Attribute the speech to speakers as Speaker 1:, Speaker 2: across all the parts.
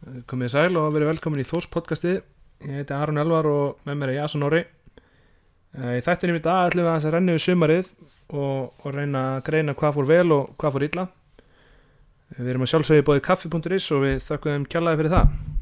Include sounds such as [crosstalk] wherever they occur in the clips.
Speaker 1: komið þið sæl og verið velkomin í Þós podcastið. Ég heiti Aron Elvar og með mér er Jason Orri. Eh, í þættinum í dag ætlum við að renna við sumarið og, og reyna að greina hvað fór vel og hvað fór illa. Við erum að sjálfsögja bóðið kaffi.is og við þökkum þeim kjallaði fyrir það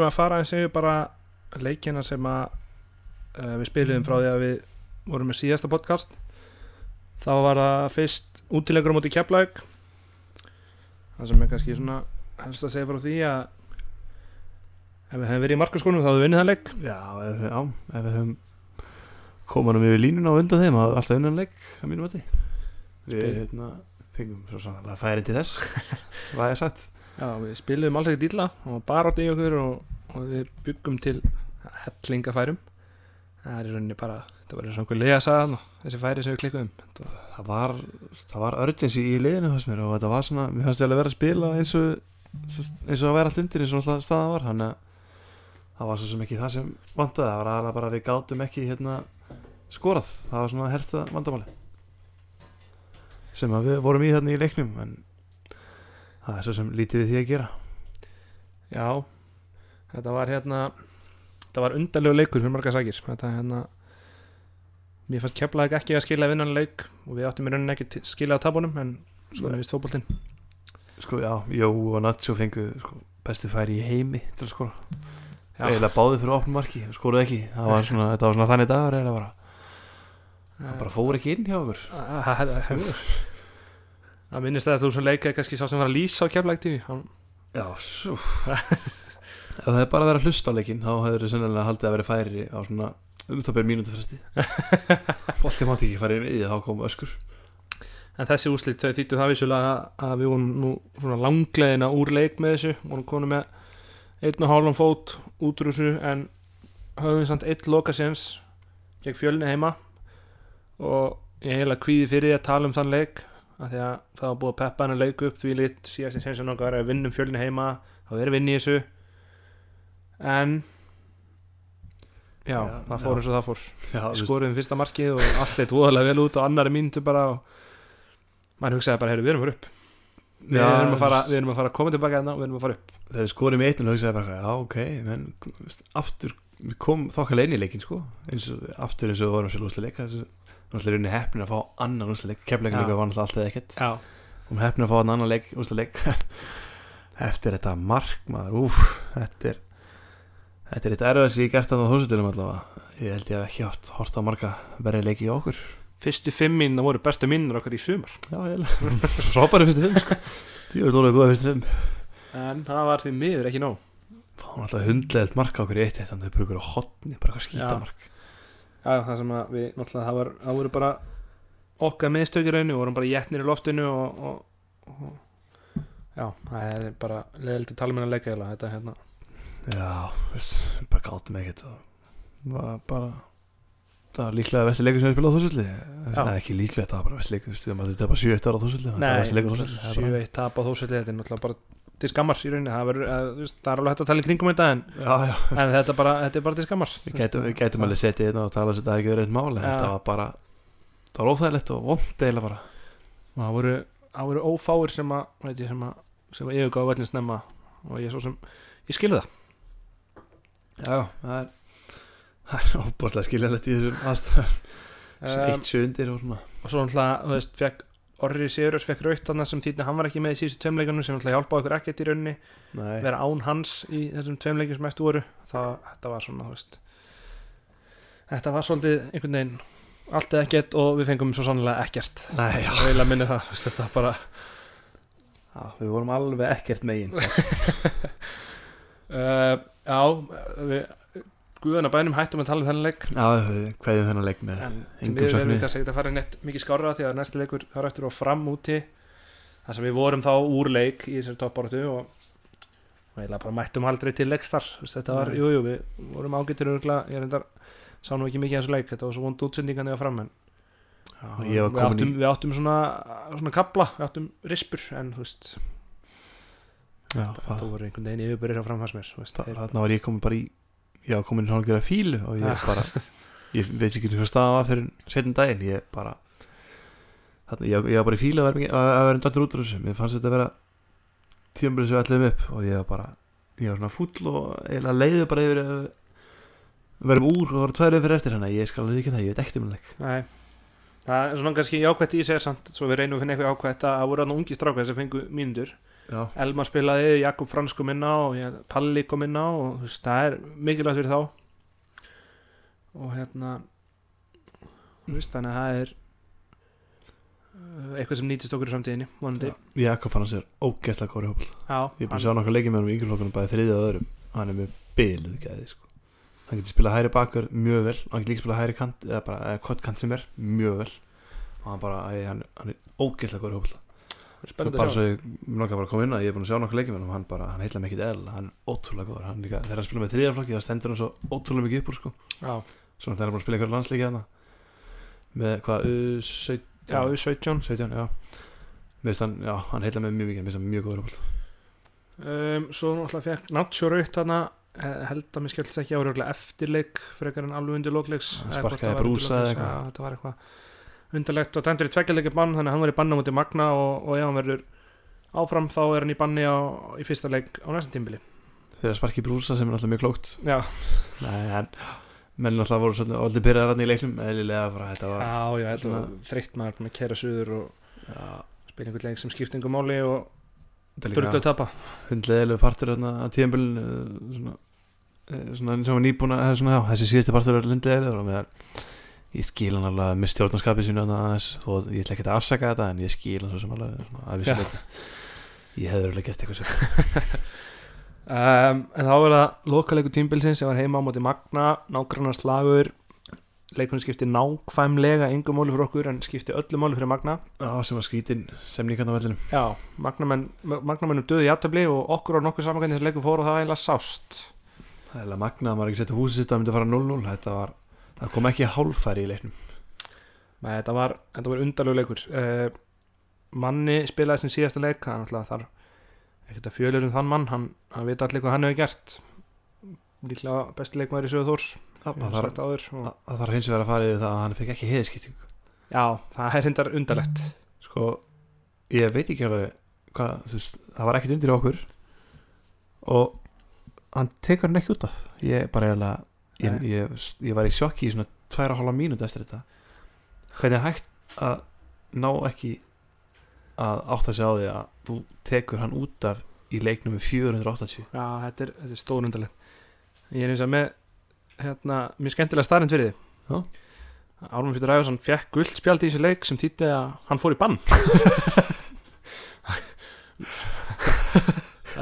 Speaker 1: um, byrjum að fara eins og bara leikina sem að uh, við spiliðum frá því að við vorum með síðasta podcast. Þá var það fyrst útilegur á móti keflaug það sem er kannski svona helst að segja frá því að ef við hefum verið í markaskónum þá hefum við vinnið það leik.
Speaker 2: Já, ef, já, ef við höfum komanum við línuna á undan þeim að alltaf unnan leik að mínum því við hérna, fengum svo sannlega færin til þess [laughs] hvað er sagt.
Speaker 1: Já, við spiliðum alls ekkert illa og bara átti í okkur og, og við byggum til hellingafærum. Það er í rauninni bara það var eins og einhver lega sagan og þessi færi sem við klikkuðum.
Speaker 2: Það var, það var urgency í liðinu fannst mér og þetta var svona, mér fannst ég alveg vera að spila eins og eins og að vera allt undir eins og alltaf staðan var. Hann það var svo sem ekki það sem vantaði það var aðalega bara að við gátum ekki hérna skorað, það var svona helsta vandamáli sem að við vorum í þarna í leiknum en það er svo sem lítið við því að gera.
Speaker 1: Já, þetta var hérna þetta var undarlegu leikur fyrir marga sækir. Þetta hérna mér fannst keflaði ekki að skila vinnan leik og við áttum í rauninni ekki til- skila að tapunum en svona vist fótboltinn.
Speaker 2: Sko já, Jó og Nacho fengu sko, bestu færi í heimi til að skora. Eiginlega báði fyrir opnum marki, skoruðu ekki. Það var svona, þetta var svona þannig dagur eiginlega bara. Það bara fór ekki inn hjá okkur.
Speaker 1: Það minnist að þú sem leika kannski sá sem var að lýsa á keflaði hann
Speaker 2: já, svo [laughs] ef það er bara vera að hlusta á leikinn þá hefur þið sennilega haldið að vera færi á svona um byrjum mínútu fresti [laughs] bolti mátti ekki í því þá kom öskur.
Speaker 1: En þessi úrslit þau þýttu það vissulega að við vorum nú svona langleðina úr leik með þessu. Vorum konu með einn og hálfum fót út úr þessu en höfum samt eitt lokasens gegn fjölni heima. Og ég heila kvíði fyrir að tala um þann leik af því að það var búið að peppa hann að leika upp því lit síðast í sensin okkar að við vinnum fjölni heima þá erum við inn í þessu en já,
Speaker 2: Já,
Speaker 1: það fór
Speaker 2: já.
Speaker 1: eins og það fór.
Speaker 2: Veist,
Speaker 1: skoruðum fyrsta markið og allt leitt voðalega vel út og annari mínútu bara og maður hugsaði bara, heyrðu, við erum að fara upp. Við, erum að fara, við erum að fara að koma tilbaka hérna og við erum að fara upp.
Speaker 2: Þegar við skorum í eitt og hugsaði bara, já ok menn, aftur, við kom þokkala inn í leikin sko, eins og, aftur eins og við vorum sér lúslega leika þessu, náttúrulega rauninni heppin að fá annan úslega leik, kefleikin
Speaker 1: Já.
Speaker 2: líka var alltaf ekkert. Og heppin að fá annan leik, úslega leik [laughs] eftir þetta mark maður, úf, þetta er þetta er eitt erfið sem ég gert að það hósutilum allavega, ég held ég hef ekki haft hort á marga verið leiki í okkur.
Speaker 1: Fyrstu fimm mín voru bestu minnur okkar í sumar.
Speaker 2: Já, ég held, [laughs] frábæri fyrstu fimm sko. er dólega góða fyrstu fimm.
Speaker 1: En það var því miður ekki nóg.
Speaker 2: Fá náttúrulega hundlegelt mark á okkur í eitt eitt þannig að þau bara ykkur á hotni, bara eitthvað skítamark
Speaker 1: já, það sem að við, náttúrulega, það, var, það voru bara okkar meðstökir rauninu, vorum bara jætnir í loftinu og, og, og já, það er bara leðilt að tala með
Speaker 2: Já, bara gátum ekkert og var bara það var líklega vesti leikur sem við spilaði á þúsulli það er ekki líklega, það var bara vesti leikur við að þetta bara 7-1 ára á þúsulli það var vesti leikur á þúsulli það er bara-
Speaker 1: 7-1 tap á þósvelli þetta er náttúrulega bara til skammar í rauninni. Það, verður, að, þú veist, það er alveg hægt að tala í kringum þetta en,
Speaker 2: Já, já,
Speaker 1: en þetta, bara, þetta er bara til skammar
Speaker 2: við gætum, alveg setið inn og tala að þetta ekki verið eitt mál en
Speaker 1: Já.
Speaker 2: þetta var bara það var óþægilegt og vond eiginlega bara.
Speaker 1: Það voru, það voru ófáir sem að, sem að, sem að sem, ég skilði það
Speaker 2: Já, það er það er óbúrslega skiljanlegt í þessum aðstæðum.
Speaker 1: Um,
Speaker 2: eitt sjö undir og svona.
Speaker 1: og svo náttúrulega, þú veist, fekk Orri Sigurðs fekk raut þarna sem þýtti að hann var ekki með í síðustu tveimleikunum sem náttúrulega hjálpaði okkur ekkert í rauninni
Speaker 2: Nei,
Speaker 1: vera án hans í þessum tveimleikum sem eftir voru. Það, þetta var svona, þú veist þetta var svolítið einhvern veginn allt eða ekkert og við fengum svo sannlega ekkert.
Speaker 2: Nei já,
Speaker 1: eiginlega minni það, þú veist, þetta var bara
Speaker 2: já, við vorum alveg ekkert megin.
Speaker 1: Uh, [laughs] já, við Guðan að bænum hættum að tala um þennan leik.
Speaker 2: Já, við kveðum þennan leik með
Speaker 1: en við kannski ekki að fara neitt mikið skárra því að næsti leikur þar eftir og fram úti. Þar sem við vorum þá úr leik í þessari toppáratu og og eiginlega bara mættum aldrei til leiks þar Þú veist, þetta var,
Speaker 2: Nei.
Speaker 1: jú, við vorum ágættir ég reyndar sá nú ekki mikið af þessu leik, þetta var svo vond útsendingan eða fram en
Speaker 2: Já,
Speaker 1: við áttum,
Speaker 2: í
Speaker 1: við áttum svona, svona kabla, við áttum rispur en þú veist, það, voru einhvern veginn yfirbyrðir á framfærs mér þú veist,
Speaker 2: það,
Speaker 1: þeir,
Speaker 2: þarna var ég komin bara í já, komin í hálfgerða fílu og ég bara ég veit ekki hvað staðan var fyrir setjum daginn. Ég bara þarna, ég, ég var bara í fílu að vera, vera dættur út úr þessu. Mér fannst þetta að vera tímabilið sem við ætlaðum upp og ég var bara ég var svona fúll og eiginlega leiði bara yfir að verðum úr og voru tværið fyrir eftir þannig ég skal alveg ekki það, ég veit ekkert um það
Speaker 1: það er svona kannski jákvætt í sig samt, svo við reynum að finna eitthvað jákvætt að voru ungi strákar sem fengu mínundur
Speaker 2: já,
Speaker 1: Elmar spilaði, Jakob Frans kom inn á og Palli kom inn á og þú veist, það er mikilvægt fyrir þá. Og hérna veist, þannig að það er uh, eitthvað sem nýtist okkur í framtíðinni vonandi,
Speaker 2: Jakob fann sér ógæslega góri hópl ég er búin að sjá nokkað leikið með hann í yngreflokkunum bæði þriðja og öðrum. Hann er með byluð gæði sko. hann getur spilað hæri bakur mjög vel. Hann getur líka spilað hæri kant eða bara eða hvort kant sem er mjög vel. Og hann bara, hann, hann er ógæslega góri hópl
Speaker 1: spennandi að
Speaker 2: svo
Speaker 1: sjá.
Speaker 2: ég nokkað bara að koma inn að ég er búin að sjá nokkað leikið með hann hann bara, hann heitla mikið eðl hann er ótrúlega góður. Hann líka, þegar hann spila með þriðja flokki það stendur hann svo ótrúlega mikið upp úr sko.
Speaker 1: já,
Speaker 2: svona þegar hann er búin að spila einhverja landsleiki hana með hvað, U17
Speaker 1: já, við 17
Speaker 2: 17, já. Mér finnst hann, já, hann heitla með mjög mikið, mér finnst hann mjög góður
Speaker 1: um, svo náttúrulega fekk Nacho Raut eh, held að mér skjöldst ekki ára undarlegt og dæmdur í tveggjarleikir bann þannig að hann í banna mútið Magna og, og ef hann verður áfram þá er hann í banni á, í fyrsta leik á næstum tímbili
Speaker 2: Fyrir að sparki brúsa sem er alltaf mjög klókt.
Speaker 1: Já,
Speaker 2: Nei, en menn alltaf voru svolítið aldrei byrjaði þarna í leiknum eðlilega bara þetta var
Speaker 1: já, já, þetta var þreytt maður að kera suður og
Speaker 2: já,
Speaker 1: spila einhvern leik sem skipt einhver máli og
Speaker 2: líka
Speaker 1: tapa.
Speaker 2: hundleðilegu partur á svona, eh, svona eins og já, þessi síðusti partur er meðan ég skil hann alveg með stjórnarskapið þó að ég ætla ekki að afsaka þetta en ég skil hann svo sem alveg
Speaker 1: Já.
Speaker 2: ég hefði alveg gert eitthvað sem [laughs]
Speaker 1: um, en þá er það lokaleiku tímbilsins sem var heima á móti Magna nágrannar slagur leikunni skipti nákvæmlega engum máli fyrir okkur en skipti öllu máli fyrir Magna.
Speaker 2: Já, sem var skrítin semningan á vellinum.
Speaker 1: Já, Magnamenn Magnamennum döðu í jafntöfli og okkur á nokkuð saman hvernig þessi leikur fór og það var eiginlega sást.
Speaker 2: Það er magnað að maður ekki setja húsið sitt að myndi að fara 0-0 þetta var, það kom ekki hálfæri í leiknum.
Speaker 1: Nei, þetta var, var undarlegu leikur. Uh, manni spilaði sem síðasta leik þar ekkert að fjölur um þann mann hann, hann veit allir hvað hann hefur gert. Líklega besti leikmaður í sögu Þórs
Speaker 2: það, þarf, hins vegar að fara yfir það að hann fekk ekki heiðskiptingu
Speaker 1: já, það er hindar undarlegt.
Speaker 2: Sko, ég veit ekki alveg hvað, þú veist, það var ekkert undir okkur og hann tekur hann ekki út af. Ég bara eiginlega ég, ég, ég var í sjokki í svona tværa hálfa mínúti eftir þetta. Hvernig er hægt að ná ekki að átta sig á því að þú tekur hann út af í leiknum með 480
Speaker 1: já, þetta er, er stór undarlegt ég er eins og með hérna, mjög skemmtilega starrend fyrir því. Ármann Pítur Ævarsson fekk guld spjald í þessu leik sem týtti að hann fór í bann [laughs]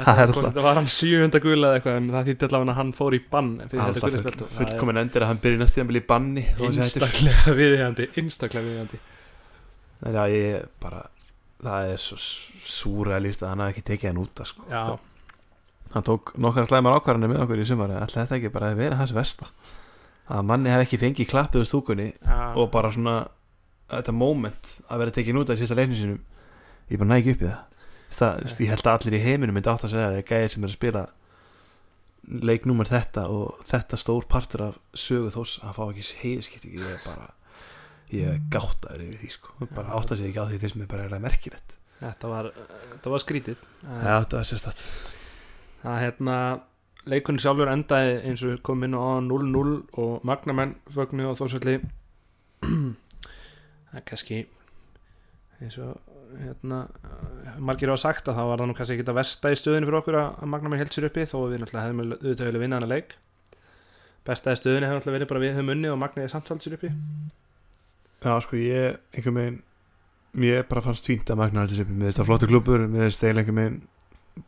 Speaker 2: Það er
Speaker 1: Hvort þetta var hann sjöfunda gul eða eitthvað en það þýtti allavega að hann fór í bann
Speaker 2: Það er
Speaker 1: gula
Speaker 2: full,
Speaker 1: spjald og það er
Speaker 2: fullkomin endir að hann byrja næst tíðanbili í banni að
Speaker 1: einstaklega viðhjandi einstaklega viðhjandi
Speaker 2: Nei, já, ég bara það er svo súræðalist að hann hafi ekki tekið hann út af, sko.
Speaker 1: já,
Speaker 2: hann tók nokkara slæmar ákvarðanir með okkur í sumar alltaf þetta ekki bara að vera hans versta? Að manni hef ekki fengið klappið úr stúkunni og bara svona þetta moment að vera tekin út af sísta leiknum sinum ég bara næg upp í það það,
Speaker 1: Nei.
Speaker 2: ég held að allir í heiminum myndi átt að segja að það er gæðir sem er að spila leiknúmer þetta og þetta stór partur af sögu þós að fá ekki heiðskiptingu ég er bara ég er gáttaður yfir því sko. Bara átt að segja ekki á því finnst mér bara er það merkilegt.
Speaker 1: Þetta var þetta var skrítið.
Speaker 2: Já, þetta var sérstætt
Speaker 1: það hérna leikunni sjálfur endaði eins og kom inn á 0-0 og magnamenn fögnu og þósvelli [clears throat] það er kannski eins og hérna margir hafa sagt að það var það nú kannski ekki að versta í stöðinu fyrir okkur að að magnamenn held sér uppi þó að við náttúrulega hefðum auðvitað vilja vinna hana leik. Besta í stöðinu hefur náttúrulega verið bara við höfum unni og magniði samt held sér uppi.
Speaker 2: Já, sko, ég einhver megin mér bara fannst fínt að magna þetta mér finnst það flottu klubur, mér finnst eiginlega einhver megin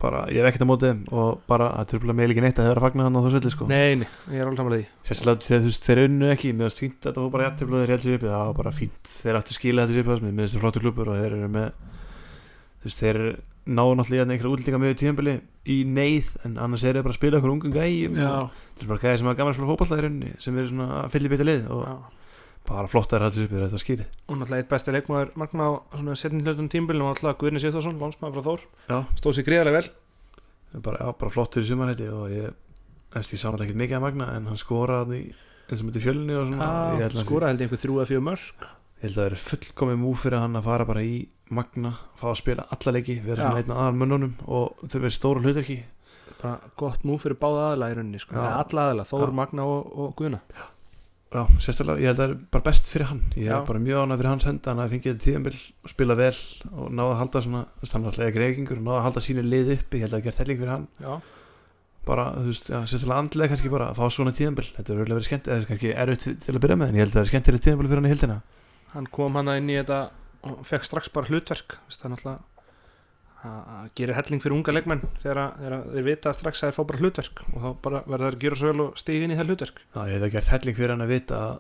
Speaker 2: bara, ég er ekkert að móti og bara að trubla mig líka neitt að það er að fagna hann á þessu öllu sko.
Speaker 1: Nei, nei, ég er alveg samanlega því.
Speaker 2: Sérstaklega þegar þú veist, þeir unnu ekki mér finnst fínt að það var bara jættiblu og þeir heldur uppi það var bara fínt, þeir áttu skila þetta uppi mér finnst það flottu klubur og þeir eru með þú veist, þeir náðu náttúrulega í þarna einhverja útlendinga með tíðanbili í neyð en annars er það bara að spila okkur ungum gæjum og bara að og flott að hættis upp í þetta skýrið.
Speaker 1: Og náttúrulega eitt besti leikmaður Magna á setjum hlutum tímbilum var náttúrulega Guðni Sýþórsson, lánsmaður frá Þór.
Speaker 2: Já.
Speaker 1: stóð sér gríðarlega vel.
Speaker 2: Bara, já, bara flottur í sumarhætti og ég, ég náttúrulega ekkert mikið að magna en hann skoraði eins og myndi og ég
Speaker 1: Já,
Speaker 2: held að,
Speaker 1: ég einhver þrjú eða fjögur mörg
Speaker 2: ég held að það er fullkomið múf fyrir hann að fara bara í magna fá að spila alla leiki, vera svona einn aðal mönnunum og þau verið stóra hlutverki.
Speaker 1: Bara gott múf fyrir báða aðla í rauninni sko. Alla aðla, Þór. Magna og, og Guðna.
Speaker 2: Já, sérstaklega, ég held að það er bara best fyrir hann. Ég
Speaker 1: Já.
Speaker 2: er bara mjög ánað fyrir hans henda hann að fengið þetta tíðanbill og spila vel og náða að halda svona, hann er alltaf ekki reykingur og náða að halda sínu lið uppi, ég held að það gert helling fyrir hann.
Speaker 1: Já,
Speaker 2: bara, þú veist, já, sérstaklega andlega kannski bara að fá svona tíðanbill, þetta er örgulega verið skemmt eða kannski erfitt til- að byrja með, en ég held að það er skemmtilega tíðanbill fyrir hann í hildina
Speaker 1: hann kom hann inn í þetta og fekk strax bara hlutverk það er að að gerir helling fyrir unga leikmenn þegar, að- að þeir vita strax að þeir fá bara hlutverk og þá bara verða þeir að gera svo vel og stíði inn í það hlutverk.
Speaker 2: Já, ég hef það gert helling fyrir hann að vita að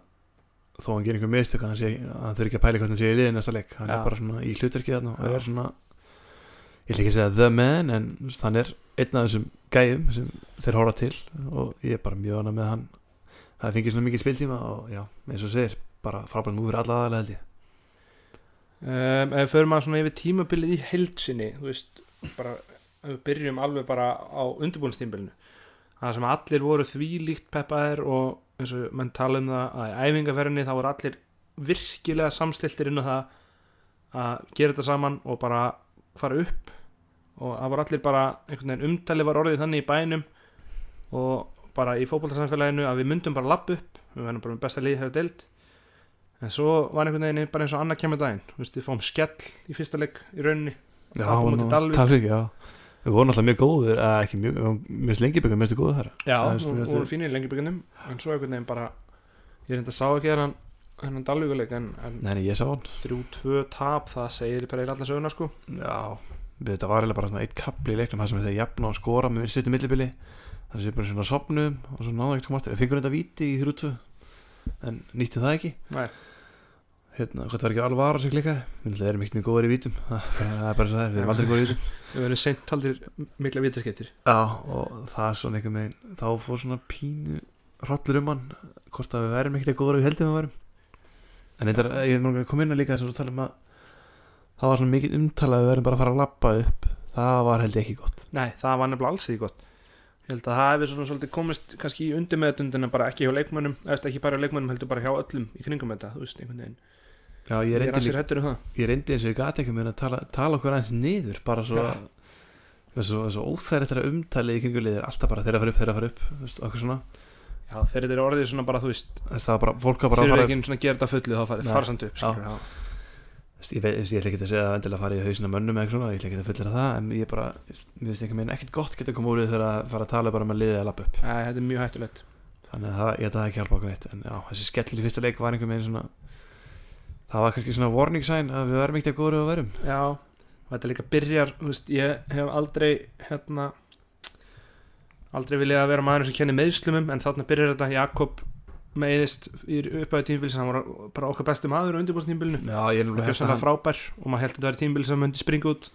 Speaker 2: þó hann gerir einhver mistök að hann að þurfi ekki að pæla hvort hann sé í liðin næsta leik. Hann
Speaker 1: Já.
Speaker 2: er bara svona í hlutverkið þarna og er svona ég ætla ekki að segja the man en hann er einn af þessum gæjum sem þeir horfa til og ég er bara mjög ánað með hann. Það fengið svona mikið spiltíma og já, eins og segir bara frábært múfur alla aðalega held ég
Speaker 1: um, ef við förum að svona yfir tímabilið í heilsinni þú veist, bara við byrjum alveg bara á undirbúinstímabilinu það sem allir voru þvílíkt peppaðir og eins og menn tala um það að í æfingaferðinni þá voru allir virkilega samstiltir inn á það að gera þetta saman og bara fara upp. Og það voru allir bara einhvern veginn umtali var orðið þannig í bænum og bara í fótboltarsamfélaginu að við myndum bara lapp upp. Við verðum bara með besta liði þegar deild en svo var einhvern veginn bara eins og annað kemur daginn. Þú veist, við fáum skell í fyrsta leik í rauninni.
Speaker 2: Já,
Speaker 1: Dalvík.
Speaker 2: Dalvík, já. Við vorum alltaf mjög góður, eða ekki mjög, við vorum mjög lengi byggja mjög góður þar.
Speaker 1: Já,
Speaker 2: Það er
Speaker 1: og
Speaker 2: svona-
Speaker 1: voru fínir í lengi byggjunum en svo einhvern veginn bara ég reynda að sá ekki hennan hennan dalvíkuleik en, en
Speaker 2: Nei, nei, ég sá hann.
Speaker 1: þrjú, tvö tap það segir bara í alla söguna sko.
Speaker 2: Já, við þetta var eiginlega bara svona eitt kapli í leiknum það sem þeir jafna og skora með sittum millibili. Það sem bara svona sopnum og svo náðu ekkert koma aftur, fengur þetta víti í þrjúttu en nýttu það ekki.
Speaker 1: Nei.
Speaker 2: Hérna, hvað var ekki alveg vara sem klikkaði við erum mjög góður í vítum. [laughs] Það er bara svo það er, við erum aldrei góður í vítum.
Speaker 1: Við verðum seint haldir mikla vitaskettir
Speaker 2: Já, og það er svona einhver megin þá fór svona pínu hrollur um hann hvort að við værum ekkert góður við heldum að við værum. En þetta, ég hef mjög komið inn að líka þess að tala um að það var svona mikið umtalað að við værum bara að fara að lappa upp. Það var held ég ekki gott.
Speaker 1: Nei, það var nefnilega alls ekki gott. Ég held að það hefði svona svolítið komist kannski í undirmeðutundina bara ekki hjá leikmönnum eða ekki bara hjá leikmönnum heldur bara hjá öllum í kringum þetta þú veist, einhvern veginn
Speaker 2: Já, ég
Speaker 1: ég
Speaker 2: reyndi,
Speaker 1: að um
Speaker 2: ég reyndi eins og ég gati ekki með að tala, tala okkur aðeins niður bara svo
Speaker 1: Já.
Speaker 2: svo óþæri þetta umtalið í kringu liðir alltaf bara þeirra að fara upp, þeirra að fara upp veist, okkur svona,
Speaker 1: já, þetta er orðið svona bara, þú veist
Speaker 2: það bara, fólk var bara að
Speaker 1: fyrir
Speaker 2: fara
Speaker 1: ekki svona gera þetta fullu þá fara samt upp
Speaker 2: Já.
Speaker 1: skilur, já.
Speaker 2: Veist, ég, veit, ég ætla ekki að segja að endilega fara í hausina mönnum eða eitthvað svona, ég ætla ekki að fullera það en ég bara, mér finnst ekki meina ekkert gott geta koma úr þegar að fara að tala bara með liðið að lappa upp
Speaker 1: Nei, þetta er mjög hættulegt
Speaker 2: þannig að það, ég að það ekki hjálpa okkur neitt en já, þessi skellur í fyrsta leik var einhver meginn svona það var kannski svona warning sign að við verðum ekkert að góður að verum
Speaker 1: Já, þetta líka byrjar veist, ég hef aldrei hérna aldrei viljað að vera maður sem kenni meðslumum en þarna byrjar þetta. Jakob meiðist í upphæðu tímabili sem hann var bara okkar besti maður á
Speaker 2: nefnilega
Speaker 1: það
Speaker 2: held
Speaker 1: var frábær og maður held að þetta var tímabili sem myndi springa út.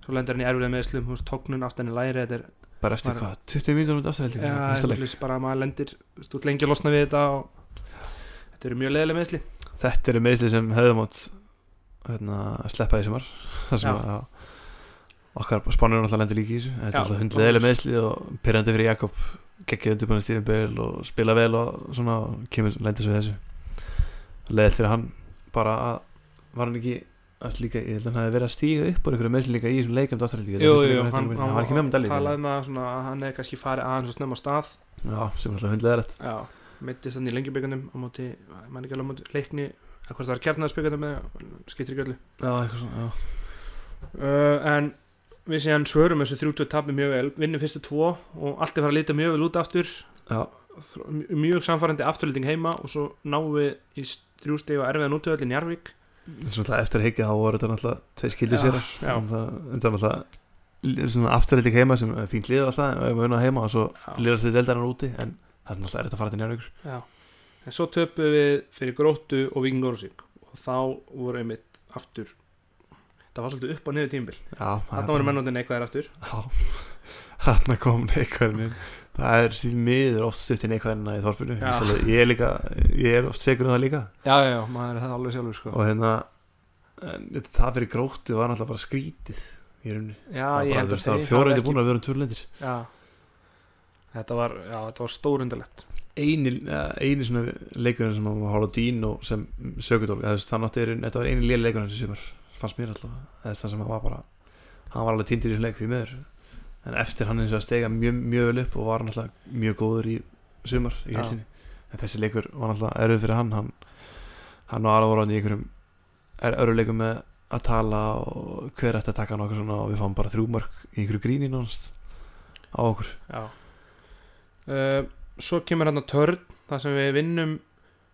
Speaker 1: Svo lendir hann í erfilega meðslum, veist, tóknun aftan í læri er,
Speaker 2: bara eftir hvað, 20 mínútur út aftur
Speaker 1: ja,
Speaker 2: held ég
Speaker 1: bara að maður lendir lengi að losna við þetta og þetta eru mjög leðilega meðsli
Speaker 2: þetta eru meðsli sem hefðum átt hérna, sleppa því sumar. Okkar spánur náttúrulega lendur líka í þessu. Þetta er alltaf hundleðileg meðsli og pyrrandi fyrir Jakob. Geggið undirbúinu Stífin Bale og spila vel og svona og kemur lendur svo í þessu. Leðilt fyrir hann bara að var hann ekki að líka, ég held að hann hefði verið að stíga upp úr einhverju meðsli líka í þessum
Speaker 1: Jú, jú, hann,
Speaker 2: hann var ekki með með Dalí
Speaker 1: talaði með að hann hefði kannski farið aðeins og snemma á stað.
Speaker 2: Já, sem alltaf hundleðilegt
Speaker 1: Já, mittist hann í lengjubíkandum á móti, man ekki alveg á móti leikni eða hvort það var kjarnaðspíkandum eða skiptir ekki öllu.
Speaker 2: Já, eitthvað svona, já.
Speaker 1: Uh, en við séum svörum þessu 30 tapi mjög vel, vinnum fyrstu tvo og allt er fara að líta mjög vel út aftur.
Speaker 2: Já.
Speaker 1: Mjög samfærandi afturlýting heima og svo náum við í þrjústegi og erfiðan útöðall í Njarvík
Speaker 2: Svona eftir að higgja þá voru þetta náttúrulega tvei skildir sér. þetta er náttúrulega afturreitik heima sem er fínt lið alltaf og svo
Speaker 1: Já.
Speaker 2: lýrast við deildarinnar úti en það er náttúrulega erfitt að fara til njárvíkur
Speaker 1: Já. en svo töpum við fyrir gróttu og vikingórsík og þá voru einmitt aftur. Það var svolítið upp og niður tímbil þarna voru mennundin neikvæðir aftur.
Speaker 2: Já, [laughs] þarna kom neikvæðin Það er síðan miður oft stutt í neikvæðina í þorpinu.
Speaker 1: Já.
Speaker 2: ég, er líka, ég er oft segur um það líka.
Speaker 1: Já, já, já, maður er það alveg sjálfur sko.
Speaker 2: og hérna en, það fyrir gróttu var náttúrulega bara skrítið í rauninni.
Speaker 1: Já,
Speaker 2: það
Speaker 1: ég
Speaker 2: var
Speaker 1: held
Speaker 2: bara,
Speaker 1: að
Speaker 2: það var
Speaker 1: þeir
Speaker 2: fjóra
Speaker 1: hafi
Speaker 2: eitthvað búin að vera um tvörlendir
Speaker 1: já, þetta var, var stórundalegt
Speaker 2: eini, ja, eini svona leikurinn sem var Hála Dín og sem það nátti er, þetta var eini léli leikurinn sem fannst mér alltaf það sem hann var bara hann var alveg týndir í þessum leik því meður en eftir hann eins og að stega mjög, mjög vel upp og var náttúrulega mjög góður í sumar í helsinni en þessi leikur var náttúrulega erfið fyrir hann hann, hann var alveg orðin í einhverjum er öru leikum með að tala og hver ætti að taka hann og svona við fáum bara þrjú mörg í einhverju gríni nánast á okkur.
Speaker 1: Já uh, svo kemur hann að törn þar sem við vinnum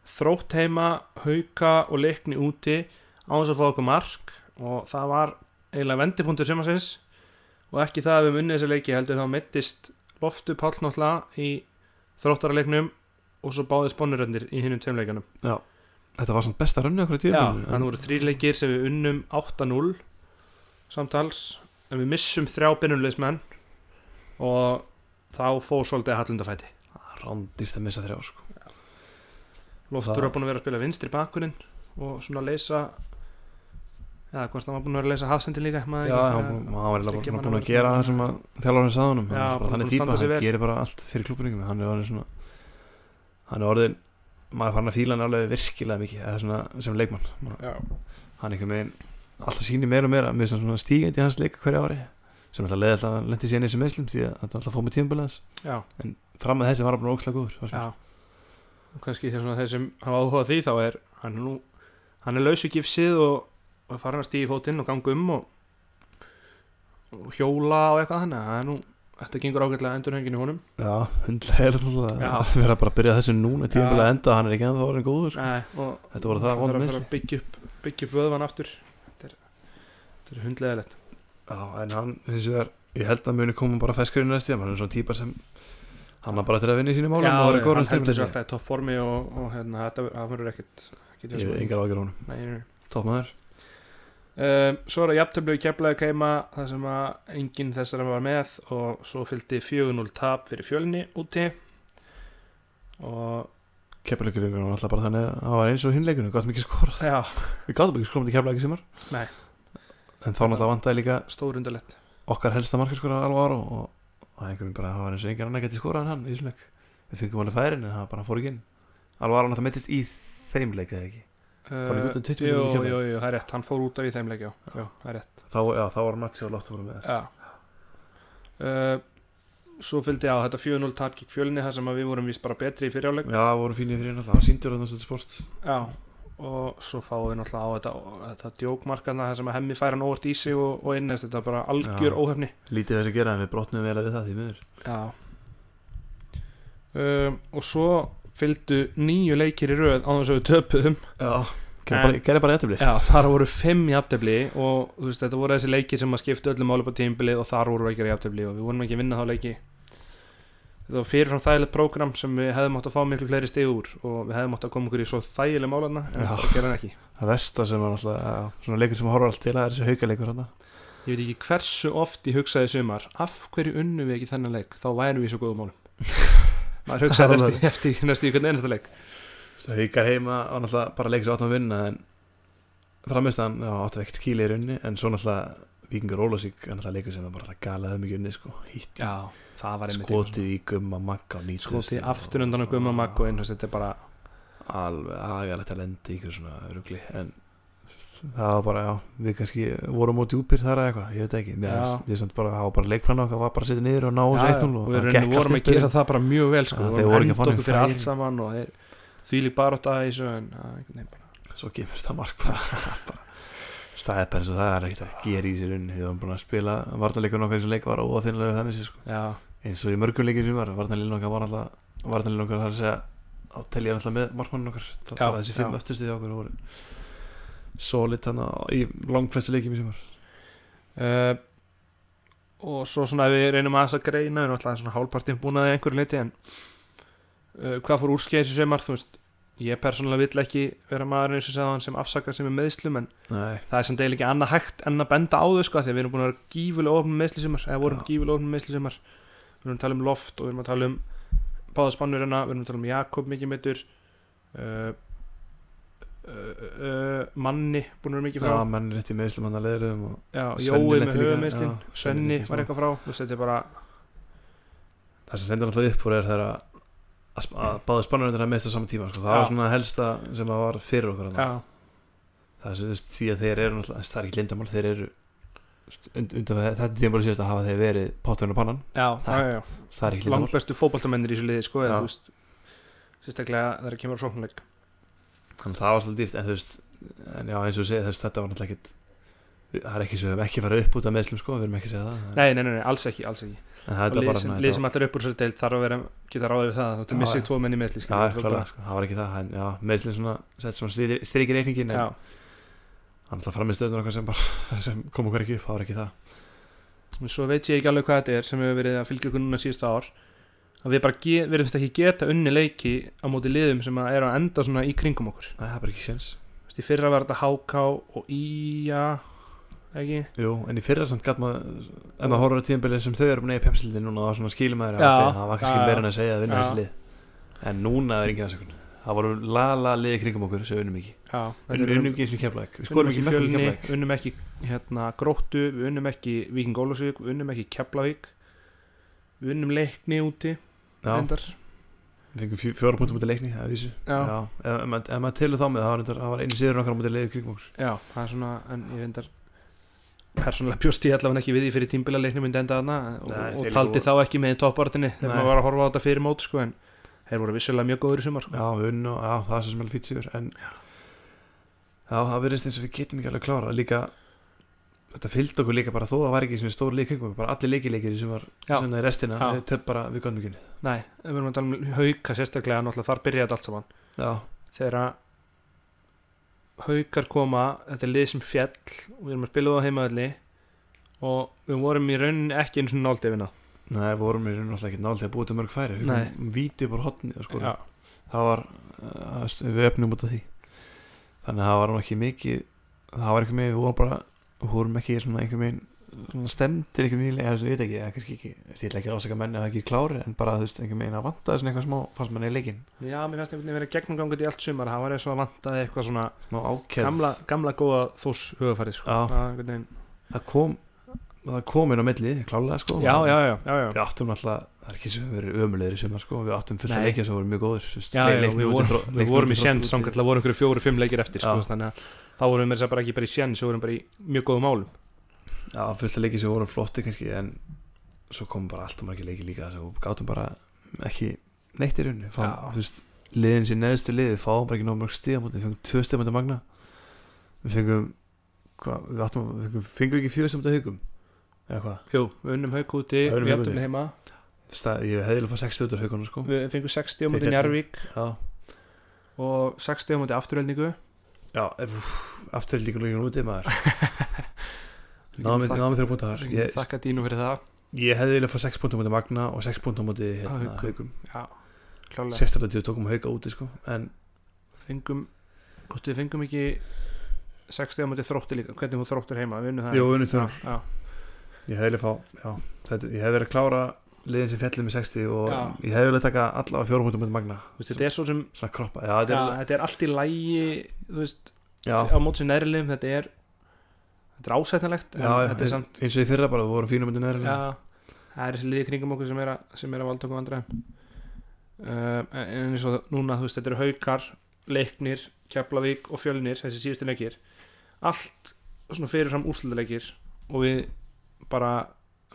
Speaker 1: þrótt heima, hauka og leikni úti á þess að fá okkur mark. Og það var eiginlega vendipunktur sumarsins. Og ekki það að við unnið þessa leiki heldur þá mittist loftu Páll náttúrulega í þróttaraleiknum og svo báði sponnuröndir í hinnum tveimleikanum
Speaker 2: Já, þetta var svona besta rönni okkur í
Speaker 1: Já,
Speaker 2: tíðum
Speaker 1: þannig voru þrýr leikir sem við unnum 8-0 samtals en við missum þrjá byrjunleismenn og þá fór svolítið að hallundafæti
Speaker 2: rándýrt að missa þrjá sko.
Speaker 1: Loftur
Speaker 2: Það-
Speaker 1: var búin að vera að spila vinstri bakurinn og svona leysa Já, hvort hann var búin að vera að leysa hafsendi líka maður
Speaker 2: Já,
Speaker 1: ekki,
Speaker 2: hann, hann var búin að gera það sem að þjálfarinn sagði honum.
Speaker 1: Já,
Speaker 2: hann er
Speaker 1: bara
Speaker 2: bara þannig
Speaker 1: að sig
Speaker 2: hann gerir bara allt fyrir klubuningum hann er orðin svona hann er orðin, maður fann að fíla hann alveg virkilega mikið, eða svona sem leikmann.
Speaker 1: Já,
Speaker 2: hann einhvern veginn alltaf sýnir meira og meira. Með svona stígandi í hans leika hverja ári sem alltaf leiði alltaf að lendi í þessu meðslum því að þetta alltaf fóð með tímabiliðans
Speaker 1: já,
Speaker 2: fram með þessi var hann bara ókslega góður
Speaker 1: og kannski svona þeir sem hafa áhuga því þá er hann er nú hann er laus við gifsið og, og farin að stíði fótinn og ganga um og, og hjóla og eitthvað að það er nú þetta gengur ágætlega endurhengin í honum.
Speaker 2: Já, hundlega er
Speaker 1: Já.
Speaker 2: að vera bara að byrja þessu núna að enda, hann er ekki ennþá orðin góður sko.
Speaker 1: Nei, og
Speaker 2: Þetta voru það
Speaker 1: það er að að byggja upp, upp vöðvan aftur. Þetta er, þetta er
Speaker 2: Já, en hann, hins vegar, ég held að muni koma bara feskurinn næst tíma, hann er svona típar sem hann har bara til að vinna í sínu málum
Speaker 1: Já,
Speaker 2: og er
Speaker 1: hann
Speaker 2: góður
Speaker 1: heldur sér alltaf í topp formi og, og hérna, þetta það verður ekkert
Speaker 2: Ég hef engar ágjör honum, toppmaður.
Speaker 1: Um, svo er það jafntöflu í keflaði keima það sem að enginn þessara var með og svo fylgdi 4-0 tap fyrir fjölni úti. Og
Speaker 2: Keflavíkur var alltaf bara þannig að það var eins og hinleikunum, gátt mikið skorað.
Speaker 1: Já,
Speaker 2: Við gátum ekki skorað En þá náttúrulega vantaði líka
Speaker 1: stórundalett
Speaker 2: okkar helsta markaskora alveg ára og, það einhvern veginn bara, það var eins og engin annar gæti skorað en hann í leik Við fengum alveg færin en það bara fór ekki inn. Alveg ára náttúrulega meittist í þeim leik eða ekki? Fór ekki út um 20
Speaker 1: jú,
Speaker 2: mínútur í Keflavík?
Speaker 1: jú, það er rétt, hann fór út af í þeim leik já, já, það er rétt.
Speaker 2: Þá, já, þá var Matti og Lotto voru með.
Speaker 1: Já. Uh, svo fylgdi á þetta 4-0 tap gegn fjölni þar sem að við vorum vist bara betri í fyrirjáleik
Speaker 2: Já, voru fínir fyrir náttúrulega, það var síndur
Speaker 1: og svo fáum við náttúrulega á þetta, þetta djókmarkarna þar sem að hemmi færa hann óvart í sig og, og inn þetta er bara algjör óhefni.
Speaker 2: Lítið þess að gera en við brotnum vel að við það því miður.
Speaker 1: Já. Um, Og svo fylgdu nýju leikir í röð á þess að við töpuðum.
Speaker 2: Já, gerði bara, jættibli
Speaker 1: Já, þar voru fimm jafntefli og þú veist, þetta voru þessi leikir sem að skipta öllum máli på tímbili og þar voru ekki jafntefli og við vorum ekki að vinna þá leiki Þetta var fyrirfram þægilegt prógram sem við hefðum átt að fá miklu fleiri stig úr og við hefðum átt að koma okkur í svo þægileg málarna en það gerði hann ekki.
Speaker 2: Það versta sem var já, svona leikur sem horfður allt til að er þessi haukaleikur hann
Speaker 1: Ég veit ekki hversu oft ég hugsaði sumar af hverju unnum við ekki þennan leik? Þá værum við í svo góðum málum. [laughs] Maður hugsaði
Speaker 2: Alveg.
Speaker 1: eftir, eftir næstu hvern einasta leik.
Speaker 2: Haukar heima og náttúrulega bara leikur sem áttum að vinna en framist hann, já, áttu í runni en náttúrulega leikur sem var bara galaði mikið unni sko, hýtt
Speaker 1: Já, það var einmitt
Speaker 2: skotið í gumma magga og nýtt
Speaker 1: skotið aftur undan að gumma magg og inn þetta er bara
Speaker 2: alveg agalegt að lendi í ykkur svona rugli en það var bara, já, við kannski vorum út djúpir þar eða eitthvað, ég veit ekki. Mér ég samt bara, það var bara leikplan okkar var bara að setja niður og ná þessu
Speaker 1: Já, já,
Speaker 2: 1-0
Speaker 1: og við
Speaker 2: það
Speaker 1: rauninni
Speaker 2: gekk
Speaker 1: vorum
Speaker 2: allt
Speaker 1: að gera
Speaker 2: upp
Speaker 1: það bara mjög vel sko,
Speaker 2: Já,
Speaker 1: við
Speaker 2: þeir
Speaker 1: vorum
Speaker 2: voru
Speaker 1: að
Speaker 2: ekki að
Speaker 1: henda
Speaker 2: fá
Speaker 1: okkur
Speaker 2: neinn
Speaker 1: fyrir
Speaker 2: færi.
Speaker 1: allt saman og þeir, því lík barótt að þessu en að, einhvern veginn bara.
Speaker 2: Svo kemur þetta mark bara, bara [laughs] það er bara eins og það er ekkert að gera í sér unni. Við varum búin að spila varnarleikur nokkar eins og leik var óaþynlega þannig séð, sko.
Speaker 1: Já,
Speaker 2: eins og í mörgum leikir sem var varnarleikur nokkar var alltaf varnarleikur nokkar það er að segja á telja alltaf með markmannin okkar. Það bara þessi fimm
Speaker 1: já.
Speaker 2: öftustuði okkur voru solid þannig í langflestu leikjum í sumar.
Speaker 1: Uh, og svo svona við reynum aðeins að greina við erum alltaf svona hálfpartin búin að einhverju leiti en uh, hvað fór úrskeiðis í sumar? Þú veist ég persónulega vill ekki vera maður eins og segja hann sem afsakar sem er meðslum en
Speaker 2: Nei,
Speaker 1: það er samt eiginlega ekki annað hægt en að benda á þau sko því við erum búin að vera gífulega ofn með meðslisumar eða vorum gífulega ofn með meðslisumar við erum að tala um loft og við erum að tala um báðaspannurina, við erum að tala um Jakob mikið meittur uh, uh, uh, Manni búin að vera mikið frá.
Speaker 2: Já, menn er rétt í meðslum hann að leiðum og
Speaker 1: Já,
Speaker 2: Svenni
Speaker 1: Jói
Speaker 2: lenti
Speaker 1: með höfumeðslin
Speaker 2: Svenni
Speaker 1: var eitthvað frá
Speaker 2: það sem stendur alltaf upp úr er þegar að, að, að báða spannur þetta meðst á sama tíma sko. það
Speaker 1: Já.
Speaker 2: var svona helsta sem að var fyrir okkur það þú veist, því að þeir eru það er ekki lindamál, þeir eru und, undan þetta er tíma bara síðast að hafa þeir verið potturinn og pannan,
Speaker 1: já, já, já,
Speaker 2: það er ekki lindamál
Speaker 1: langbestu fótboltamennir í þessu liði sko, eða veist sérstaklega það kemur á sóknleik
Speaker 2: þannig að það var svolítið dýrt en veist, en eins og veist, þetta var náttúrulega ekkit það er ekki svo, við höfum ekki farið upp út af meðslum sko, við erum ekki að segja það
Speaker 1: nei, nei, nei, nei, alls ekki, alls ekki.
Speaker 2: Er bara
Speaker 1: sem, allir upp úr sér deild þarf að vera geta ráðið við það þú missið
Speaker 2: já.
Speaker 1: tvo menn í meðsli
Speaker 2: Já, sko, það var ekki það en, meðslinn svona, sett svona strykir reikningin en
Speaker 1: já,
Speaker 2: hann ætla fram í stöðun okkar sem bara [laughs] sem kom okkur ekki upp, það var ekki það.
Speaker 1: Svo veit ég ekki alveg hvað þetta er sem hefur verið að fylgja okkur núna síðustu ár. Að við bara ge, verðumst ekki geta unni leiki á móti liðum sem að eru að enda svona í kringum okkur.
Speaker 2: Nei, það er bara ekki séns.
Speaker 1: Fyrra var þetta HK og IA ekki?
Speaker 2: Jú, en í fyrra samt gæt maður ef maður horfður á tíðanbilið sem þau eru búin að í pepsildin núna þá svona skilum maður
Speaker 1: Já,
Speaker 2: að það var kannski meira en að segja að vinna þessi lið. En núna er engin aðsökun það voru lala liði kringum okkur sem við unnum ekki.
Speaker 1: Já, þetta
Speaker 2: unnum ekki sem kemlaðik við
Speaker 1: Við
Speaker 2: skorum ekki
Speaker 1: fjölni, við unnum ekki hérna, gróttu, við unnum ekki Víking Ólusvík, við unnum ekki Keflavík. Við unnum leikni úti
Speaker 2: við fengum fjó- fjóra punktum út í leikni það
Speaker 1: já,
Speaker 2: ef, maður- telur þá með það var, það var einu síður okkar út í liði kringum okkur.
Speaker 1: Já, það er svona en ég reyndar persónulega bjóst ég allavega ekki við því fyrir tímbila leikni myndi enda þarna og,
Speaker 2: Nei,
Speaker 1: og taldi
Speaker 2: líka
Speaker 1: þá ekki með í toppartinni þegar maður var að horfa á þetta fyrir mót sko, en þeir voru vissulega mjög góður í sumar sko.
Speaker 2: já, unnum og já, það er sem alveg fýtt sigur en já, það verðist eins og við getum ekki alveg klára líka þetta fylgd okkur líka bara þó að það var ekki sem stór leik kringum okkur, bara allir leikileikir sem var það í restina, við töp bara við gott mikið
Speaker 1: nei, við erum að tala um hauka sérstaklega náttúrulega þar byrjaði allt saman. Þegar haukar koma þetta er lið sem fjall og við erum að spila það á heimaðalli og við vorum í rauninni ekki eins og náldefina
Speaker 2: Nei, við vorum í raun og alltaf ekki nálega að búið til mörg færi. Við komum víti bara hotni sko. Það var, uh, við öfnum út af því. Þannig að það var ekki mikið Það var ekki með, við vorum bara Við vorum ekki svona einhver megin Stemdir einhver megin, eða að ég veit ekki eða kannski ekki, ég ætla ekki að ásaka menni að það ekki klári En bara þú veist, einhver megin að vanta þessum eitthvað smá Fannst manni í leikinn,
Speaker 1: já, mér fannst einhvern veginn verið gegnum gangut í allt sumar það var eins og að vantaði eitthvað svona gamla, gamla góða þós hugafæri sko. Það einhvern veginn-
Speaker 2: kom, það kom inn á milli, klálega sko
Speaker 1: já, já, já.
Speaker 2: Við áttum alltaf, það er ekki sem við verið ömulegir í sumar sko Við áttum að leikja sem voru mjög góður þú
Speaker 1: við, vorum, við vorum í sjens
Speaker 2: úti.
Speaker 1: samkvæmt að voru einhverju fjóru, fimm leikir eftir að þá vorum við þess að ekki bara í sjens við vorum bara í mjög góðum málum
Speaker 2: Já, fullt að leiki sem voru flotti kannski en svo kom bara alltaf margir leiki líka við gátum bara ekki neitt í rauninu þú veist, liðin sér neðstu lið við fáum bara ekki nóg mörg stíða við fengum tvö stíða mútið magna. Við fengum hvað, við áttum, við fengum, fengum ekki fjögur stíða mútið haugum eða hvað,
Speaker 1: Jú, við unnum hauk úti, við áttum heima.
Speaker 2: Þú veist að ég hefði alveg fá 60 út af haugunum sko.
Speaker 1: Við fengum 60 á
Speaker 2: Þeir féllu.
Speaker 1: Njarvík og 60 á móti afturöldningu
Speaker 2: já aftur líka líka úti maður [laughs] náðum við þrjá púnta þar ég,
Speaker 1: Þakka dínu fyrir það.
Speaker 2: Ég hefði viljað fá 6 púnta mútið magna og 6 púnta mútið hérna, haugum sérstaklega til við tókum hauga úti sko en
Speaker 1: Fengum, hvort við fengum ekki 60 á móti þróttu líka? Hvernig hún þróttur heima, unnum já,
Speaker 2: Ég hefði viljað fá, já, þetta, ég hefði verið að klára liðin sem fjallið með 60 og
Speaker 1: Já.
Speaker 2: ég hefði viljað taka allavega fjórum mútum mútið magna.
Speaker 1: Þetta er svo sem
Speaker 2: já, þetta er
Speaker 1: Þetta er allt í lægi Þú veist,
Speaker 2: já,
Speaker 1: á móti sem næri liðum Þetta er Þetta er er samt
Speaker 2: eins og í fyrra bara, við vorum fínum neðri
Speaker 1: Já, það er þessi liði kringum okkur sem er að, sem er að valda okkur vandræðum. Uh, en eins og núna þú veist, þetta eru haukar, leiknir Keflavík og Fjölnir, þessi síðustu leikir. Allt svona fyrirfram úrslutaleikir og við bara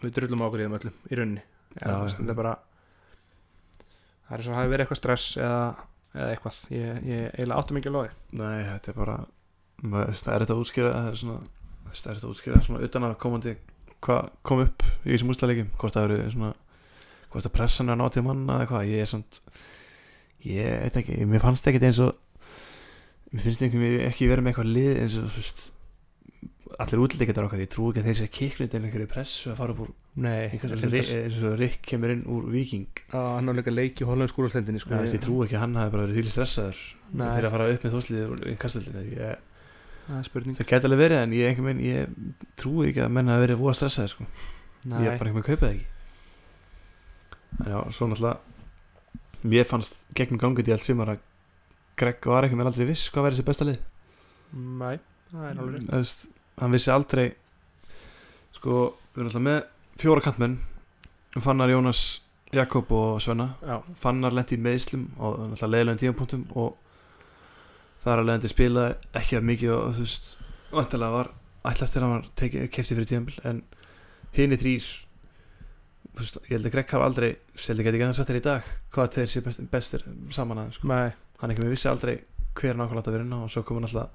Speaker 1: við drullum á okkur í þeim öllum í rauninni. Já,
Speaker 2: Já,
Speaker 1: þú veist, þetta er bara það er svo að hafi verið eitthvað stress eða, eða eitthvað, ég, ég eiginlega áttum ekki að loði.
Speaker 2: Nei, þetta er bara það er þetta að útskýra það er svona, það er þetta útskýra svona utan að komandi hvað kom upp í þessum úrstæðleikum hvort það eru svona hvort að pressan er að ná til manna eða hvað ég er samt ég veit ekki, mér fannst ekkert eins og mér finnst ekki verið með eitthvað lið eins og þú veist allir útlíkendar okkar, ég trú ekki að þeir sé kiknit en einhverju pressu að fara upp úr
Speaker 1: nei,
Speaker 2: eins og Rick kemur inn úr Viking
Speaker 1: Já, hann á líka leik í hollensku úrstendinni sko.
Speaker 2: Ég trú ekki að hann hafi bara verið því stressaður fyrir að fara upp með þóslið
Speaker 1: það
Speaker 2: gæti alveg verið en ég, minn, ég trú ekki að menn hafi verið voða stressaður sko.
Speaker 1: Nei.
Speaker 2: ég er bara einhver með kaupið það ekki. En já, svo náttúrulega mér fannst gegnum gangið í allt sumar að Greg var ekki með aldrei viss hvað væri þessi besta lið.
Speaker 1: Nei, það er alveg rétt.
Speaker 2: Hann vissi aldrei sko, við erum alltaf með fjóra kantmenn. Fannar Jónas, Jakob og Svenna.
Speaker 1: Já,
Speaker 2: Fannar lendi í meðslum og alltaf leiðilegum tímapunktum og þar að leiðandi spilaði ekki að mikið og þú veist, vantilega var ætlast þegar hann var tekið, kefti fyrir tímabil en hini þrýr þú veist, ég held að Greg hafa aldrei seldi ekki að það satt þér í dag hvað þeir sé best, bestir saman aðeins sko. hann ekki með vissi aldrei hver nákvæmlega að vera inn á og svo kom hann alltaf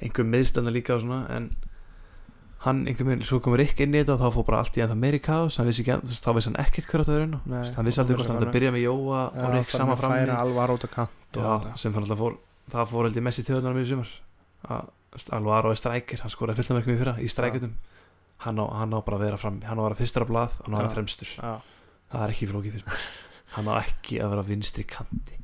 Speaker 2: einhver meðstanda líka og svona en hann einhver með, svo komur ekki inn í þetta og þá fór bara allt í ennþá meiri kaos hann vissi ekki, þú veist, þá vissi hann ekkert hver að vera inn á hann vissi aldrei hvort hann að byrja með Jóa og Rick sama fram
Speaker 1: þetta.
Speaker 2: sem fann alltaf fór það fór held ég mest í töðunar mér í sumar. Að Alvaro er strækir, hann skoraði fullt af mörgum í fyrra í strækjum hann hann á bara að vera fram hann á að vera fyrstur á blað, hann á að vera fremstur.
Speaker 1: Já,
Speaker 2: það er ekki flókið fyrir [laughs] hann á ekki að vera vinstri kanti.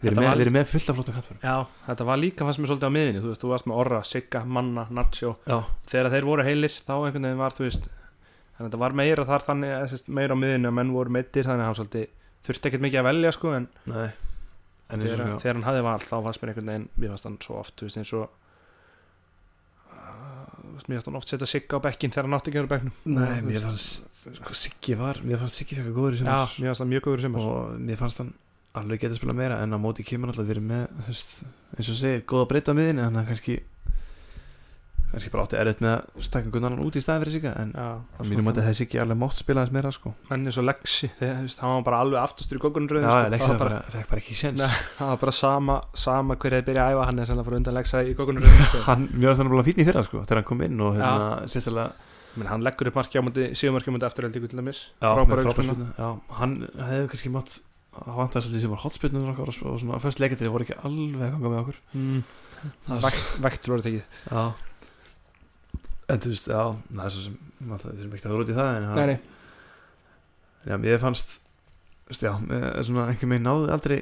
Speaker 2: Við erum með,
Speaker 1: var-
Speaker 2: við erum með fullt af flottum kantfærum
Speaker 1: já, þetta var líka fannst mér svolítið á miðinni Þú veist, þú varst með Orra, Sigga, Manna, Nacho.
Speaker 2: Já,
Speaker 1: Þegar þeir voru heilir, þá einhvern veginn var þú veist Þannig að þetta var meira þar þannig sérst, meira á miðinni að menn voru meittir Þannig að hann svolítið þurfti ekkert mikið að velja sko En
Speaker 2: nei en
Speaker 1: þegar,
Speaker 2: og
Speaker 1: þegar hann hafði val þá fannst mér einhvern veginn Mér fannst hann svo oft, þú veist, eins og uh, Mér fannst hann oft setja Sigga á bekkin þegar hann átti ekki að vera á bekknum.
Speaker 2: Nei,
Speaker 1: Og,
Speaker 2: mér fannst sko, Siggi var, mér fannst Siggi þakka góður í
Speaker 1: Já,
Speaker 2: sumar
Speaker 1: mér fannst hann mjög góður í sumar.
Speaker 2: Og mér fannst hann alveg geta að spila meira en á móti kemur alltaf verið með þú veist, eins og segir, góða breyta miðinni þannig að kannski kannski bara átti erfitt með að stakka Gunnar út í staði fyrir Sigga en á mínum mæti hefði Siggi alveg mátt spila þess meira sko.
Speaker 1: Menn eins og Lexi þegar, þú veist, hann var bara alveg aftastur í kokkunröðin sko. Það
Speaker 2: bara, fekk bara ekki séns.
Speaker 1: Það var bara sama, sama hver hefði byrjað að æfa hann er sannlega fyrir undan Lexa í kokkunröðin sko. [laughs]
Speaker 2: hann, varst hann bara fín í fyrra sko þegar hann kom inn og hérna, sérstæðlega
Speaker 1: Men hann leggur upp síðumarki á múti
Speaker 2: frábærspilnu já, hann hefði kannski mátt að vanta svolítið sem var hotspilnur og svona, fyrst leikandri voru ekki alveg að ganga með okkur.
Speaker 1: Mm.
Speaker 2: Það-
Speaker 1: Vekt, Vektur voru tekið.
Speaker 2: Já En þú veist, já, það er svo sem maður það er ekki að þróti það en
Speaker 1: Nei,
Speaker 2: hann,
Speaker 1: nei,
Speaker 2: já, ég fannst þú veist, já, svona einhver meginn náði aldrei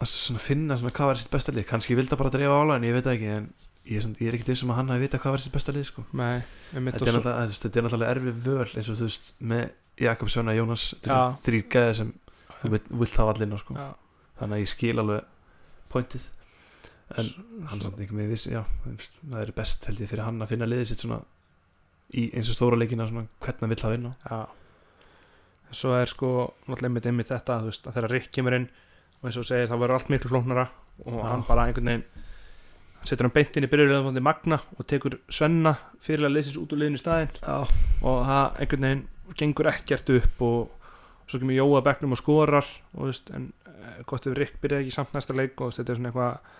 Speaker 2: að svona finna svona hvað var sitt besta lið, kannski vildi hann bara dreifa ála en ég veit það ekki, en ég er, svona, ég er ekki þessum að hann hafi vita hvað var sitt besta lið, sko.
Speaker 1: Nei
Speaker 2: Þetta
Speaker 1: og
Speaker 2: er
Speaker 1: svo-
Speaker 2: náttúrulega, náttúrulega erfið völ eins og þú veist, með Jakob Svenna, Jónas þrýr gæði sem vilt, hafa allir sko.
Speaker 1: Já,
Speaker 2: þannig að ég skil alveg pointið en hann samt einhver með vissi, já það er best held ég fyrir hann að finna liðið sitt svona í eins og stóra leikina svona hvernig hann vill hafa inn á.
Speaker 1: Já. En Svo er sko, náttúrulega einmitt einmitt þetta þú veist, að þegar Rick kemur inn og eins og segir, það verður allt miklu flóknara og
Speaker 2: Já.
Speaker 1: hann bara einhvern veginn hann setur hann beint inn í byrjulegðan Magna og tekur Svenna fyrirlega leysins út úr liðinu í staðinn.
Speaker 2: Já,
Speaker 1: og það einhvern veginn gengur ekkert upp og svo kemur Jóa bekknum og skorar og þú veist, en eh, gott ef Rick byrjaði ekki samt næsta leik og þetta er svona eitthvað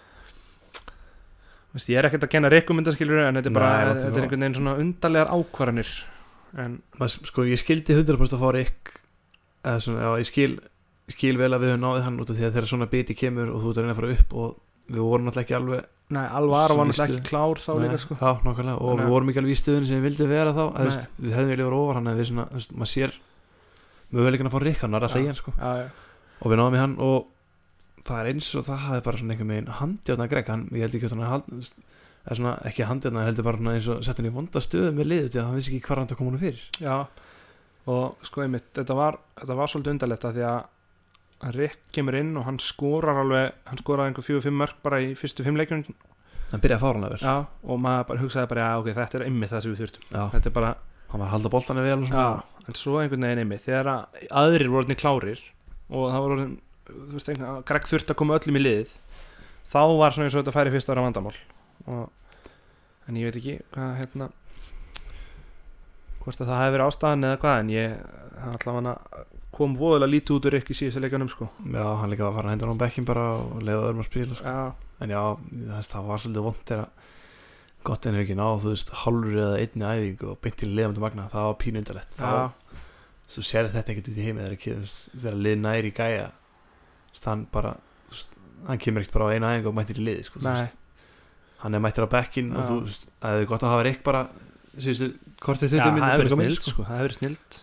Speaker 1: þú veist, ég er ekkert að kenna Rick myndaskilur en þetta er bara,
Speaker 2: Nei,
Speaker 1: þetta er einhvern veginn svona undarlegar ákvarðanir en
Speaker 2: sko ég skildi 100% að fá Rick eða svona, já, ég skil skil vel að við höfum náðið hann út af því að þegar svona biti kemur og þú ert að reyna að fara upp og við vorum alltaf ekki alveg
Speaker 1: Nei, Alvaro var náttúrulega ekki klár þá
Speaker 2: Nei,
Speaker 1: líka sko
Speaker 2: já, nákvæmlega, og
Speaker 1: Nei.
Speaker 2: við vorum ekki alveg í stöðun sem við vildum vera þá
Speaker 1: Nei.
Speaker 2: veist, við hefðum viljað vera ofar hann eða við svona, veist, maður sér möguleikin að fá Rick, hann er
Speaker 1: Já.
Speaker 2: í hann sko
Speaker 1: Já, já,
Speaker 2: og við náðum í hann og það er eins og það hafi bara svona einhvern veginn handjátna Greg, hann, ég held ekki að hann er svona, ekki handjátna, heldur bara svona eins og sett hann í vonda stöðu með liðu því að hann vissi ekki hvað hann að koma hann fyrir.
Speaker 1: Já og sko einmitt, þetta var, þetta var svolítið undarlegt að því að Rick kemur inn og hann skorar alveg hann skorar einhver fjögur fimm mörg bara í fyrstu fimm leikjum.
Speaker 2: Hann byrjaði að fára hann að vera
Speaker 1: og maður bara hugsaði bara, já ok, þetta er einmitt það sem við þurftum.
Speaker 2: Já,
Speaker 1: þetta er bara,
Speaker 2: hann var að halda boltana vel
Speaker 1: já, en svo einhvern veginn einmitt þegar að aðrir voru klárir og það voru þú Greg þurfti að koma öllum í liðið þá var svona eins og þetta færi fyrst ára vandamál. Og, en ég veit ekki hvað hérna hvort að það hefði verið ástæðan eða hvað en ég allavega kom voðalega lítið út úr ekki síðustu leikjanum sko.
Speaker 2: Já, hann líka var að fara að henda hann á bekkin bara og leiða öðrum að spila sko.
Speaker 1: já,
Speaker 2: en já, það, það var svolítið vond þegar gott en er ekki náð, þú veist, hálfur eða einni æfingu og beint til liðandi magna það var pínundalett svo sér þetta ekkert út í heimi þegar, þú þegar lið næri gæja. þú hann bara hann kemur ekkert bara á eina æfingu og mættir í liði sko, hann er mættir á bekkin og þú veist, það er gott að hafa Rick bara síðustu kortið
Speaker 1: Já,
Speaker 2: 20
Speaker 1: það
Speaker 2: minnir
Speaker 1: hefur verið snild sko, það hefur verið snild.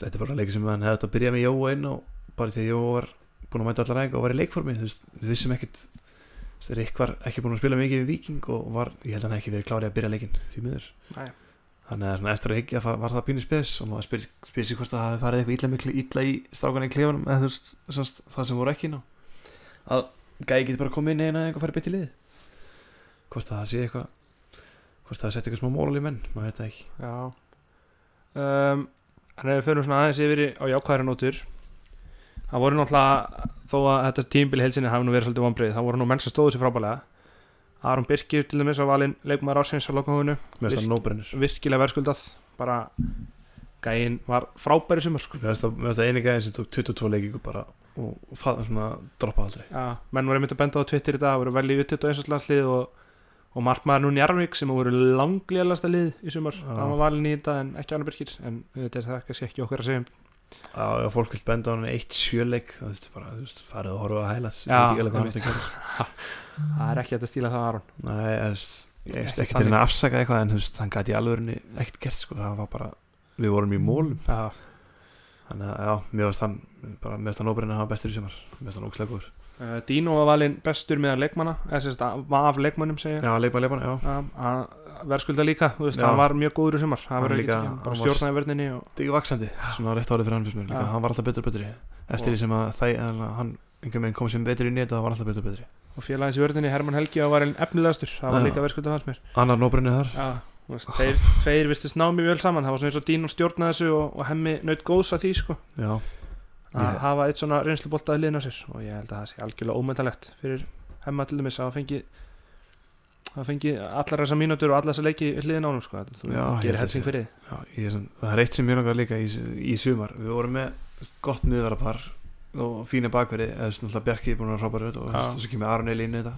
Speaker 2: Þetta er bara leikir sem hann hefði átt að byrja með Jóa inn og bara því að Jóa var búin að mæta allar ræðing og var í leikformi þú veist, við vissum veist, Rick var ekki búin að spila mikið við Viking og var, ég held að hann ekki verið klárið að byrja leikin því miður.
Speaker 1: Nei.
Speaker 2: Þannig að eftir að higgja var, það pínu spes og maður spyr, spyr sér hvort það hafi farið eitthvað illa, miklu, illa í strákan í klefunum eða þú veist, sást, það sem voru ekki ná. Að gæði geti bara komið inn eina eða farið bytt í lið hvort það sé eitthvað hvort það setja eitthvað smá mólal í menn maður veit það ekki.
Speaker 1: Um, En ef við fyrir svona aðeins yfir á jákvæðari nótur Það voru náttúrulega þó að þetta tímbili heilsinni hafi nú verið svolítið vonbreið það voru nú menn sem stóðu sér frábælega Aron Birkir til dæmis var valinn leikmaður ásins á lokahóðinu
Speaker 2: nóbrennir
Speaker 1: virkilega verðskuldað. Bara gæinn var frábæri sumar sko.
Speaker 2: mér finnst það- eini gæðin sem tók 22 leikingu bara og, og það svona droppa aldrei.
Speaker 1: Já, menn voru einmitt að benda á Twitter í dag voru vel í uttitt og einstaklandslið og, og markmaður nú Njarvík sem voru langlélasta lið í sumar.
Speaker 2: Já.
Speaker 1: hann var valinn í þetta en ekki Arne Birkir en þetta er það kannski ekki okkur að segja um
Speaker 2: Já, ef fólk vil benda á hann eitt sjöleik það veist bara, þú veist, farið og horfa að hæla
Speaker 1: Já,
Speaker 2: alveg að
Speaker 1: það er ekki að stíla það Aron.
Speaker 2: Nei, ég veist, ég veist
Speaker 1: Ekki
Speaker 2: ekki til henni að afsaka eitthvað en þú veist, hann gæti alvörinni ekkert gert sko, það var bara, við vorum í mólum
Speaker 1: Já,
Speaker 2: þannig að já, mér varst hann bara, mér varst hann óbreyna að hafa bestur í sumar. Mér varst hann ókslega góður
Speaker 1: Dino var valinn bestur meðan leikmanna eða sérst var af leikmannum segja
Speaker 2: Já, leikmann, leikmann, já,
Speaker 1: Já, verðskulda líka, þú veist,
Speaker 2: Já.
Speaker 1: hann var mjög góður í sumar. Hann var
Speaker 2: líka-
Speaker 1: bara
Speaker 2: var-
Speaker 1: stjórnaði verðinni og,
Speaker 2: ekki vaksandi svona rétt árið fyrir hann fyrst mér hann var alltaf betur og betri. Eftir því sem að það, hann einhvern veginn kom sem betri í nýtt og það var alltaf betur og betri.
Speaker 1: Og félagins í verðinni Hermann Helgi og var einn efnilegastur. Það var líka verðskulda hans mér.
Speaker 2: Annar nóbreyni þar.
Speaker 1: Já, veist, þeir, tveir virtust ná mjög vel saman. Það var svona eins og Dino stjórnaði þessu og, og hemmi naut góðs að því sko að
Speaker 2: Ég-
Speaker 1: hafa eitt svona reynsluboltaði liðna sér. Og ég held að það sé algjörlega ómæntalegt fyrir hemma til dæmis að fengi að fengi allar þessar mínútur og allar þessar leiki hliðin ánum sko. Þú
Speaker 2: Já, ég
Speaker 1: gerir
Speaker 2: að sé-
Speaker 1: fyrir
Speaker 2: já ég, það er eitt sem mér langar líka í, í sumar. Við vorum með gott miðvarapar og fína bakverði eða svona Bjarki búin að vera frábæri og, svo kemur Aron Eli inn í þetta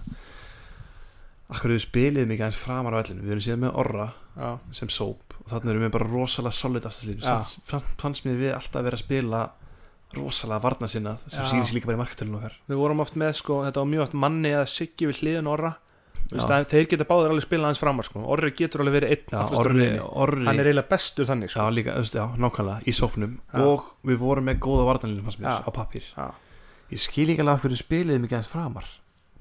Speaker 2: Akkur við spilið mikið aðeins framar á vellinu Við erum síðan með Orra
Speaker 1: Já,
Speaker 2: sem sóp og þannig erum við bara rosalega solid afturslínu
Speaker 1: Já.
Speaker 2: fannst mér við alltaf vera að spila rosalega varna sinna sem
Speaker 1: Já.
Speaker 2: sýnir sér líka bara í markatölun okkar
Speaker 1: við vorum oft með sko þetta var mjög oft manni eða siggi við hliðin orra
Speaker 2: Já.
Speaker 1: að þeir geta báður alveg spilað aðeins framar sko. orri getur alveg verið einn
Speaker 2: Já, Orri. Orri
Speaker 1: hann er eiginlega bestur þannig
Speaker 2: Já,
Speaker 1: sko.
Speaker 2: líka, þú veist, já, nákvæmlega, í sóknum
Speaker 1: Já.
Speaker 2: og við vorum með góða varnanlínu fannst mér,
Speaker 1: Já.
Speaker 2: á pappír
Speaker 1: Já.
Speaker 2: ég skil ekki alveg af hverju spilið mikið aðeins framar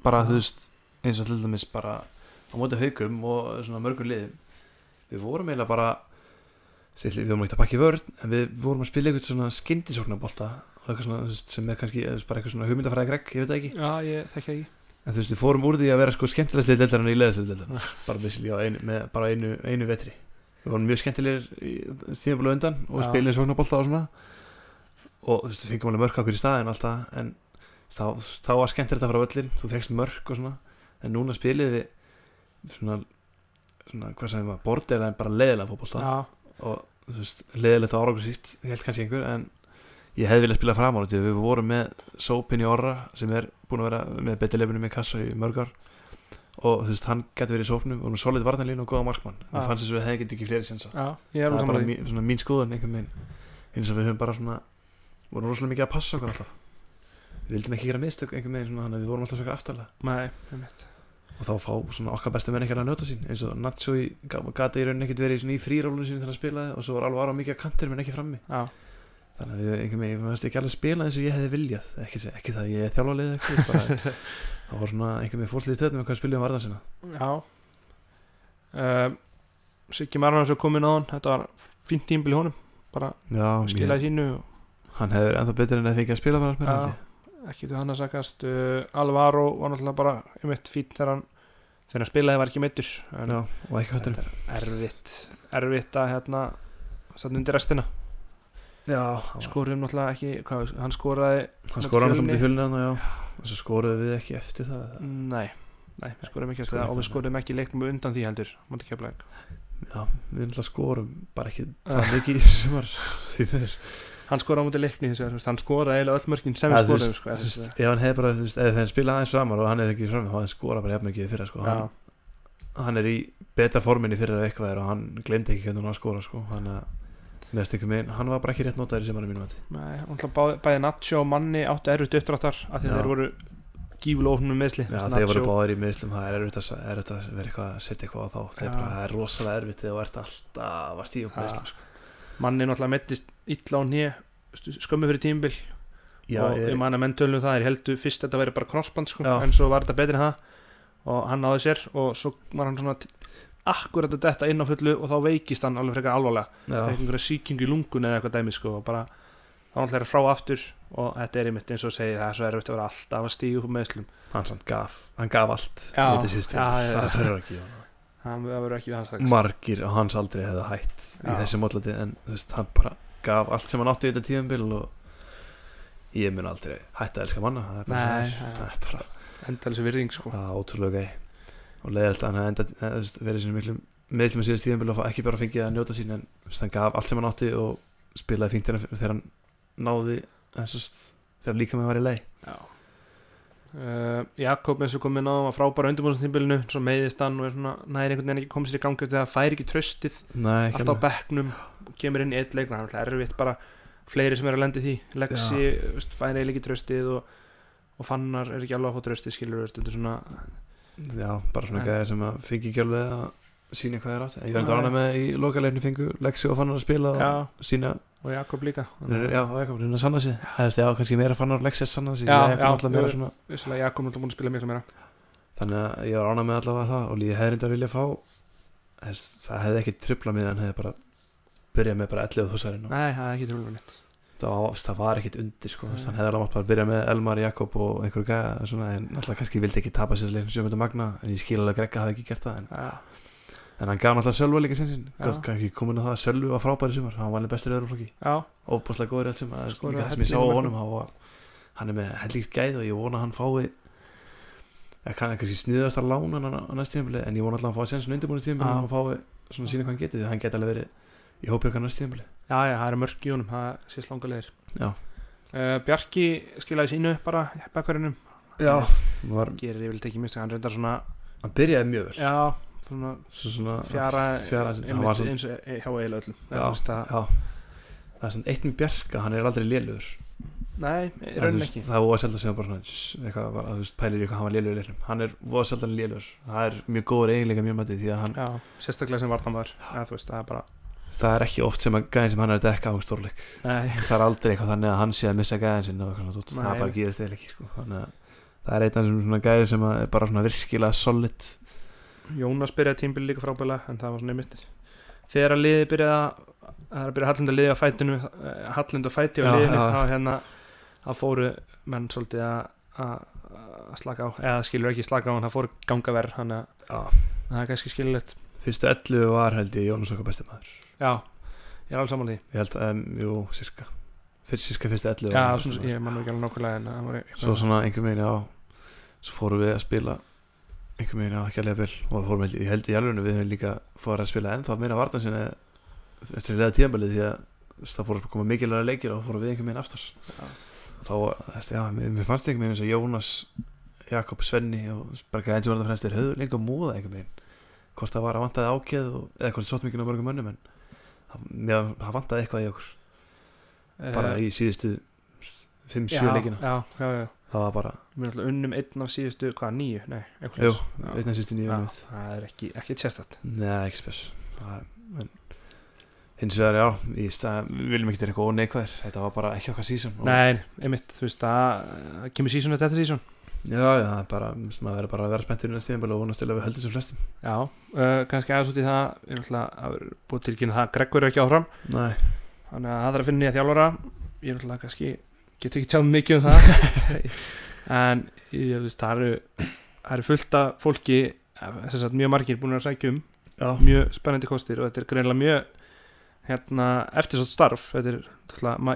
Speaker 2: bara þú veist, eins og til dæmis bara á móti haugum og svona mörgum liðum við vorum eiginlega bara stilli, við vorum ekki að pakka í vörn en við vorum að spila eitthvað svona veist, sem er kannski bara eitthvað svona hugmyndafræði gregg, ég veit það ekki.
Speaker 1: Já, ég þekki ekki.
Speaker 2: En þú veist, við fórum úr því að vera sko skemmtilegst deildar en í leðast deildar bara, basically, á einu, með bara einu, einu vetri. Við vorum mjög skemmtilegir í tímabölu undan og spilum sóknarbolta og svona. Og þú veist, við fengum alveg mörk okkur í staðin alltaf en þá, þá var skemmtilegt að fara á völlin þú og en en þú veist, leðilegt árangur sýtt held kannski einhver en ég hefði viljað spila fram á þetta við vorum með Sópin í Orra sem er búin að vera með betilefinu með kassa í mörg ár. Og þú veist, hann getur verið í sópnum og solid varnarlínu og góða markmann.
Speaker 1: Já.
Speaker 2: við fannst þess að við hefði ekki fleiri sensa
Speaker 1: er
Speaker 2: það er bara mín, svona mín skoðun einhvern veginn. Eins og við höfum bara svona vorum rosalega mikið að passa okkur alltaf. Við vildum ekki gera mistök einhvern veginn svona, við vorum alltaf svona aftarlega.
Speaker 1: Nei.
Speaker 2: Og þá fá svona okkar bestu menn ekki að njóta sín. Eins og Nacho í, gati í rauninni ekkert verið í frírólunum sín þegar hann spilaði og svo var alveg ára mikið að kantir menn ekki frammi.
Speaker 1: Já,
Speaker 2: þannig að einhvern veginn, veist ekki alveg spila eins og ég hefði viljað. Ekki, ekki það að ég er bara, [laughs] það var svona einhvern veginn fólklið töðnum hvað spilum varðan sinna
Speaker 1: já. Um, Siggi Marvans er komin á hann þetta var fínt tímbil í honum. Bara
Speaker 2: já,
Speaker 1: skilaði sínu
Speaker 2: hann hefur ennþá betur en að fengið að spila
Speaker 1: ekki til hann að sagast uh, Alvaro var náttúrulega bara einmitt fínt þegar hann þegar hann spilaði var ekki meittur en
Speaker 2: já, og ekki
Speaker 1: er erfitt erfitt að hérna satt undir restina. Skorum náttúrulega ekki hvað, hann skoraði
Speaker 2: hann skoraði hann samt í já. Og svo skoruðu við ekki eftir það
Speaker 1: nei, nei, við skorum ekki eftir það og við skorum ekki leiknum undan því heldur mútið kemla
Speaker 2: já, við náttúrulega skorum bara ekki [laughs] það mikið í sumar því fyrir
Speaker 1: hann skoraði á mútið leikni hann skoraði eiginlega öll mörkin sem
Speaker 2: Ja, veist,
Speaker 1: sko,
Speaker 2: ef hann hefði bara, þú veist, ef hann spilaði aðeins framar og hann hefði ekki framar, þá hann skorað bara jafn mikið fyrir sko. hann, hann er í beta forminni fyrir að eitthvað er og hann glemdi ekki hvernig hann skora sko. hann, stökkum einn, hann var bara ekki rétt notaður sem hann er mínum að
Speaker 1: bæði, Nacho og Manni áttu erfitt uppdráttar af því þeir voru gífulega ofnum meðsli
Speaker 2: Já, þeir voru báðir í miðslum, það er erfitt að, vera eitthvað að setja eitthvað á þá. Það er rosalega erfitt þegar þú ert alltaf að stíða upp
Speaker 1: Já. Manni náttúrulega mettist illa á nýja skömmu fyrir tímbil
Speaker 2: Já,
Speaker 1: og ég man að menn tölum það, ég heldur fyrst að þetta væri bara crossband sko,
Speaker 2: Já.
Speaker 1: en svo var þetta betri en það. Og hann náði sér og svo var hann svona akkurat að detta inn á fullu og þá veikist hann alveg frekar alvarlega. Einhverja sýkingu í lungun eða eitthvað dæmi sko, og bara þá hann hlæra frá aftur og þetta er einmitt eins og segi það er svo erfitt að vera alltaf að stíga upp með meðslum
Speaker 2: hann gaf hann gaf allt
Speaker 1: Já,
Speaker 2: í það verður ekki
Speaker 1: það verður ekki hans sagt
Speaker 2: margir á hans aldrei hefði hætt í
Speaker 1: Já.
Speaker 2: þessi mótlati en þú veist, hann bara gaf allt sem hann átti í þetta tíðanbíl og ég mun aldrei hætta að elska manna. Það er bara,
Speaker 1: Nei,
Speaker 2: svona,
Speaker 1: já.
Speaker 2: það er bara
Speaker 1: endalins virðing sko.
Speaker 2: Það er ótrúlega gæi. Og leiðilt að hann enda, eða, þú veist, verið sinni miklu meðlum að síðast tíðanbíl og ekki bara fengið að njóta sín en þú veist, hann gaf allt sem hann átti og spilaði fínt þegar, hann náði eins og st- þegar líka með var í leið
Speaker 1: Já uh, Jakob eins og kom inn á var frábæra undirbúinstímbilinu svo meiðist hann og er svona næri einhvern veginn ekki komið sér í gangi þegar það fær ekki tröstið
Speaker 2: Nei,
Speaker 1: alltaf á bekknum kemur inn í eitt leik það er erfitt bara fleiri sem er að lendi því. Lexi veist, fær eiginlega ekki tröstið og, og Fannar er ekki alveg að fá tröstið skilur veist, undir svona
Speaker 2: Já, bara svona gæðir sem að fengi ekki alveg að sína hvað er átt. Ég enda ánað með í lokalegni fengu Lexi og Fannar að spila
Speaker 1: já,
Speaker 2: og sína
Speaker 1: og Jakob líka.
Speaker 2: Já, ekki, hún er sanna sig. Það veist, já, kannski meira Fannar og Lexi að sanna sig.
Speaker 1: Já,
Speaker 2: Ég er
Speaker 1: já, ég-
Speaker 2: svona
Speaker 1: Vissulega Jakob er alltaf búin að spila miklu meira.
Speaker 2: Þannig að ég var ánað með allavega það og líði hefði reynda að vilja fá Það hefði ekki trubla með hann hefði bara byrjað með bara 11 þúsarinn og
Speaker 1: Nei, það er ekki trúlega nýtt
Speaker 2: það var, það var ekkit undir sko. Hann hefði alveg mátt bara byrja með Elmar, Jakob og einhverju gæða en alltaf kannski vildi ekki tapa sér en ég skil alveg að Gregga hafi ekki gert það en, en hann gaf náttúrulega Sölva líka sinnsinn kannski komin að það að Sölvi var frábæri sumar. Hann var alveg bestur öðrum flokki ofbúrslega góður í allt sem það sem ég sá á honum hann, hann er með helling gæð og ég vona að hann fái eða kann kannski sniðast að lána hann á næst tíðanbili en ég vona alltaf að hann fái sensun undirbúinu tíðanbili og hann fái svona sína hvað hann getur því hann geti alveg verið í hópi okkar næst tíðanbili
Speaker 1: já, já, það er mörk í honum það sé slanga leiðir.
Speaker 2: Já.
Speaker 1: uh, Bjarki skilaði sínu bara í bakkarinnum
Speaker 2: já var,
Speaker 1: gerir yfirleitt ekki mist hann reyndar svona
Speaker 2: hann byrjaði mjög vel.
Speaker 1: Já, svona
Speaker 2: Svo svona
Speaker 1: fjara,
Speaker 2: fjara
Speaker 1: einmitt, eins og hjá eiginlega öllum. Að-
Speaker 2: það er svona eitt með Bjarka hann er aldrei lélugur
Speaker 1: nei, í rauninni ekki.
Speaker 2: það er voða selda sem bara eitthvað, bara, þú veist, pælir eitthvað hann var leiknum. Hann er voða seldan lélugur það er mjög góður eiginlega mjög mætið að
Speaker 1: sérstaklega sem vartan var þú veist, það er bara
Speaker 2: það er ekki oft sem að gæðin sem hann er að dekka á stórleik. [laughs] Það er aldrei eitthvað þannig að hann sé að missa gæðin.
Speaker 1: Nei,
Speaker 2: það bara gerist eða ekki sko. að það er einn af þessum gæðin sem að er bara svona virkilega solid
Speaker 1: Jónas byrjaði tímbil líka frábælega en það var svona einmitt þegar að liði byrjaði að það er að byrja Hallund að liði á fætinu eh, Hallund að fæti á
Speaker 2: Já,
Speaker 1: liðinu þá hérna að fóru menn svolítið að slaka á, eða skilur ekki slaka á en það fór ganga verð, þannig að það er kannski skilulegt
Speaker 2: fyrstu 11 var held ég Jónas okkar besti maður.
Speaker 1: Já, ég er alveg saman því.
Speaker 2: Ég held að, um, jú, sirka. Fyrst sirka fyrstu 11
Speaker 1: já,
Speaker 2: hann
Speaker 1: svona, ég man nú ekki alveg nákvæmlega en það var
Speaker 2: svo svona einhver meginn, já svo fórum við að spila einhver meginn, já, ekki alveg vel. Og fórum, ég- held í alveg við höfum líka fórum að spila ennþá meira vartan sinni eftir að reyða tíðanbælið því að það fórum að koma mikilvæga leikir og fórum við einhver meginn aftur.
Speaker 1: Já.
Speaker 2: og þá, veist, já, mér, mér fannst einhver meginn eins og Jónas Jakob Svenni og bara gæðin sem var það fremst þeir höfðu lengur múða einhver meginn hvort það var að vantaði ákveð og, eða hvort það sótt á mörgum mönnum en það, mér, það vantaði eitthvað í okkur. Bara í síðustu 5-7
Speaker 1: já,
Speaker 2: leikina.
Speaker 1: já, já
Speaker 2: það var bara,
Speaker 1: Við erum alltaf unnum einn af síðustu, hvað, nýju? Nei, svoleiðis. Já.
Speaker 2: einn af síðustu mitt
Speaker 1: það er ekki, ekki tjestast
Speaker 2: Nei, ekki spes. Er- hins vegar, já, í stað við viljum ekki vera eitthvað óneikvæður þetta var bara ekki okkar sísón
Speaker 1: Nei, einmitt, þú veist það kemur sísón eftir þetta sísón
Speaker 2: Já, já, það er bara, maður verður bara að vera spenntur í næst tíðanbælu og vonast til að við höldum sem flestum.
Speaker 1: Já, uh, kannski aðeins út í það erum alltaf að búið tilkynna það. Greggur er ekki áfram,
Speaker 2: Nei,
Speaker 1: þannig að það er að finna nýja þjálfara. Ég er alltaf kannski, getur ekki tjáð mikið um það. [laughs] En ég, veist, það eru það eru fullt af fólki þess að mjög margir búin að sækja um.
Speaker 2: Já,
Speaker 1: mjög spennandi kostir og þetta er greinlega mjög hérna, eftir svo starf. Þetta er,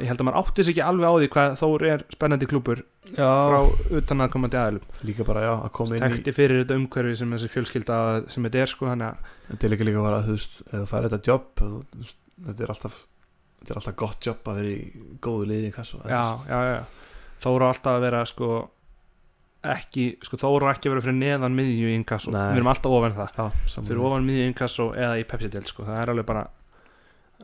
Speaker 1: ég held að maður átti sig ekki alveg á því hvað Þór er spennandi klúpur
Speaker 2: já.
Speaker 1: frá utan að komandi aðilum.
Speaker 2: Líka bara, já, að koma inn í
Speaker 1: tekti fyrir þetta umhverfi sem þessi fjölskylda sem þetta er sko, þannig að
Speaker 2: þetta er líka líka bara, þú veist, ef þú færi þetta jobb þetta er alltaf þetta er alltaf gott jobb að vera í góðu liði í kassu
Speaker 1: já, já, já. Þóra á alltaf að vera sko ekki, sko Þóra á ekki að vera fyrir neðan miðju í inkasso, við erum alltaf ofan það.
Speaker 2: Já,
Speaker 1: fyrir ofan miðju í inkasso eða í Pepsi-delt sko, það er alveg bara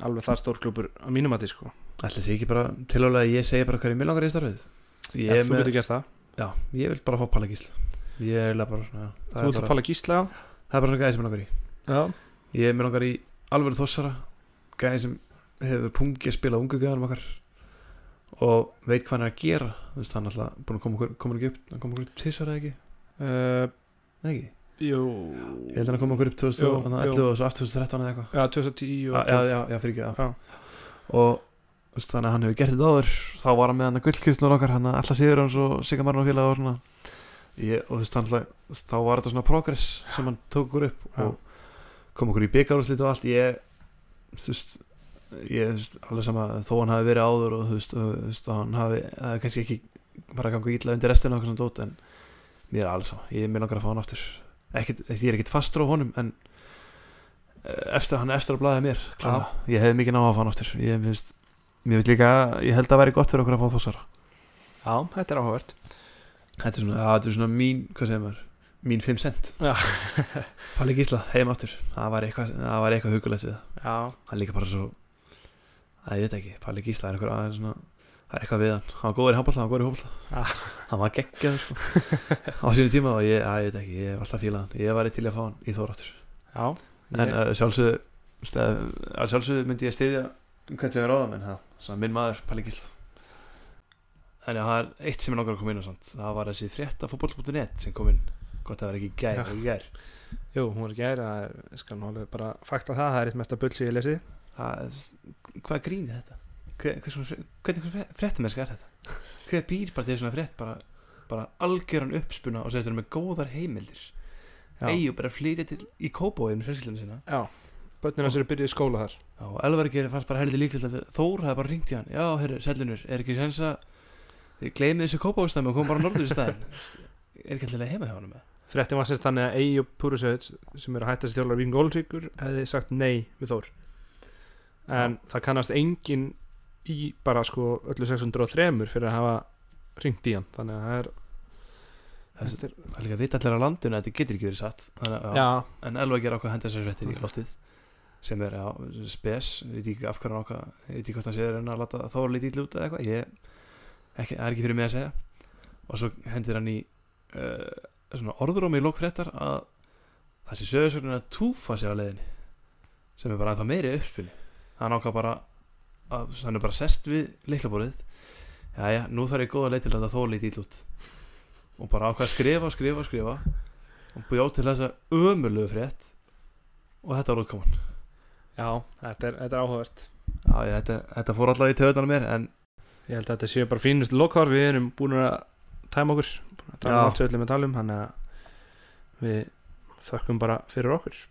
Speaker 1: alveg það stór klúpur á mínum að sko.
Speaker 2: Ætli sé ekki bara tilhjóðlega að ég segi bara hverju mér langar í starfið. Ég er með,
Speaker 1: getur gert það.
Speaker 2: Já, ég vil bara fá Palla Gísla ég er bara svona það
Speaker 1: Þú
Speaker 2: er bara,
Speaker 1: gísla
Speaker 2: það er bara gæði sem ég langar í.
Speaker 1: Já,
Speaker 2: ég er með langar í alveg þossara gæði sem hefur pungi að spila ungu gæðanum okkar og veit hvað hann er að gera. Þú veist, hann er alltaf búin að koma okkur, koma okkur upp hann koma okkur upp tvisar eða ekki,
Speaker 1: uh,
Speaker 2: ekki?
Speaker 1: jú.
Speaker 2: Ég held að hann koma okkur upp 2011
Speaker 1: Jú,
Speaker 2: og svo aftur 2013 eða eitthvað.
Speaker 1: Já, 2010 og
Speaker 2: já, já, já, já, fyrir ekki
Speaker 1: Já.
Speaker 2: og þannig að hann hefur gert þetta áður. Þá var hann með hann að gullkistnur okkar hann alltaf sigur hans og Sigga Marun og félag og svona. Ég, og veist, þá var þetta svona progress sem hann tók okkur upp og kom okkur í byggarúslit og allt. Ég þú veist ég, veist, alveg sama þó hann hafi verið áður og þú veist, og, þú veist hann hafi, það hefði kannski ekki bara gangu ítla undir restina og eitthvað svona dót en mér er alveg sama, ég er mér langar að fá hann aftur. Ekkit, ég er ekkit fastur á honum en eh, eftir, hann er eftir að blaða mér klálega. ég hefði mikið ná að fá hann aftur. Ég, finnst, mér veit líka, ég held að væri gott fyrir okkur að fá þossara
Speaker 1: Já, þetta er áhugavert.
Speaker 2: Þetta er svona, að, þetta er svona mín, hvað segir maður mín 5 cent. Palli Gísla, heim aftur. Það var eitthvað, það var eitthvað hugulegt við það. Hann er líka bara svo að ég veit ekki, Palli Gísla er eitthvað aðeins svona það er eitthvað við hann, hann var góður í handballa, hann var góður í hópalla
Speaker 1: Ah.
Speaker 2: hann var geggjaður sko. á sínu tíma og ég, að, ég veit ekki, ég hef alltaf fílað hann. Ég var til að fá hann í þóráttur
Speaker 1: já
Speaker 2: en
Speaker 1: ég,
Speaker 2: uh, sjálfsögðu stað, að sjálfsögðu myndi ég styðja hvern sem er ráðum en það, svona minn maður Palli Gísla. En já, það er eitt sem er langar að koma inn það var þessi frétta fótboll.net sem kom inn. Gott að vera ekki í gær, í gær.
Speaker 1: Jú, hún er gæri að það, það er
Speaker 2: Það, hvað er grínið þetta? Hver, hver svona, hvernig fréttamerska er þetta? Hver býr bara til svona frétt bara, bara algjöran uppspuna og segist þér með góðar heimildir?
Speaker 1: Já,
Speaker 2: Eyju bara að flytja til í Kópói með fjölskyldinu sína.
Speaker 1: Já. Bönnina sem eru byrjuð í skóla þar.
Speaker 2: Já, og Elvargir fannst bara heldur líklegt að við- Þór hafði bara ringt í hann. Já, herru, sellinur, er ekki sens að þið gleymið þessu Kópóistæmi og komum bara norður í staðinn [laughs] Er ekki alltaf heima hjá hann með
Speaker 1: Fréttin var sérst þannig að Eyjup Púrusöðs sem eru að hætta sér þjólar Vín Gólsíkur hefði sagt nei við Þór en það kannast engin í bara sko öllu 603 fyrir að hafa ringt í hann. Þannig að það er
Speaker 2: Það er líka að vita allir á landinu að þetta getur ekki verið satt. Þannig, En Elvargir ákvað að henda þessar fréttir í loftið sem er, já, spes. Ég veit ekki af hann ákvað ég veit ekki hvort hann séður en að láta Þór lítið út eða eitthvað. Ég, ekki, það er ekki fyrir mig að segja. Og svo hendir hann í uh, svona orðurómi í lókfréttar að það sé sögursögnin að túfa sig á leiðinni sem er bara ennþá meiri uppspili hann ákvað bara að hann er bara sest við leiklaborðið já já, nú þarf ég góða leið til að Þór lítið illa út. Og bara ákvað að skrifa, skrifa, skrifa. Og bjóð til þessa ömurlegu frétt. Og þetta var útkoman.
Speaker 1: Já þetta er, þetta er áhugavert.
Speaker 2: Já, ég, þetta, þetta fór allavega í töðunar mér en
Speaker 1: Ég held að þetta séu bara fínust lokar við erum búin að tæma okkur búin að tala um allt sem við ætlum að tala um þannig að við þökkum bara fyrir okkur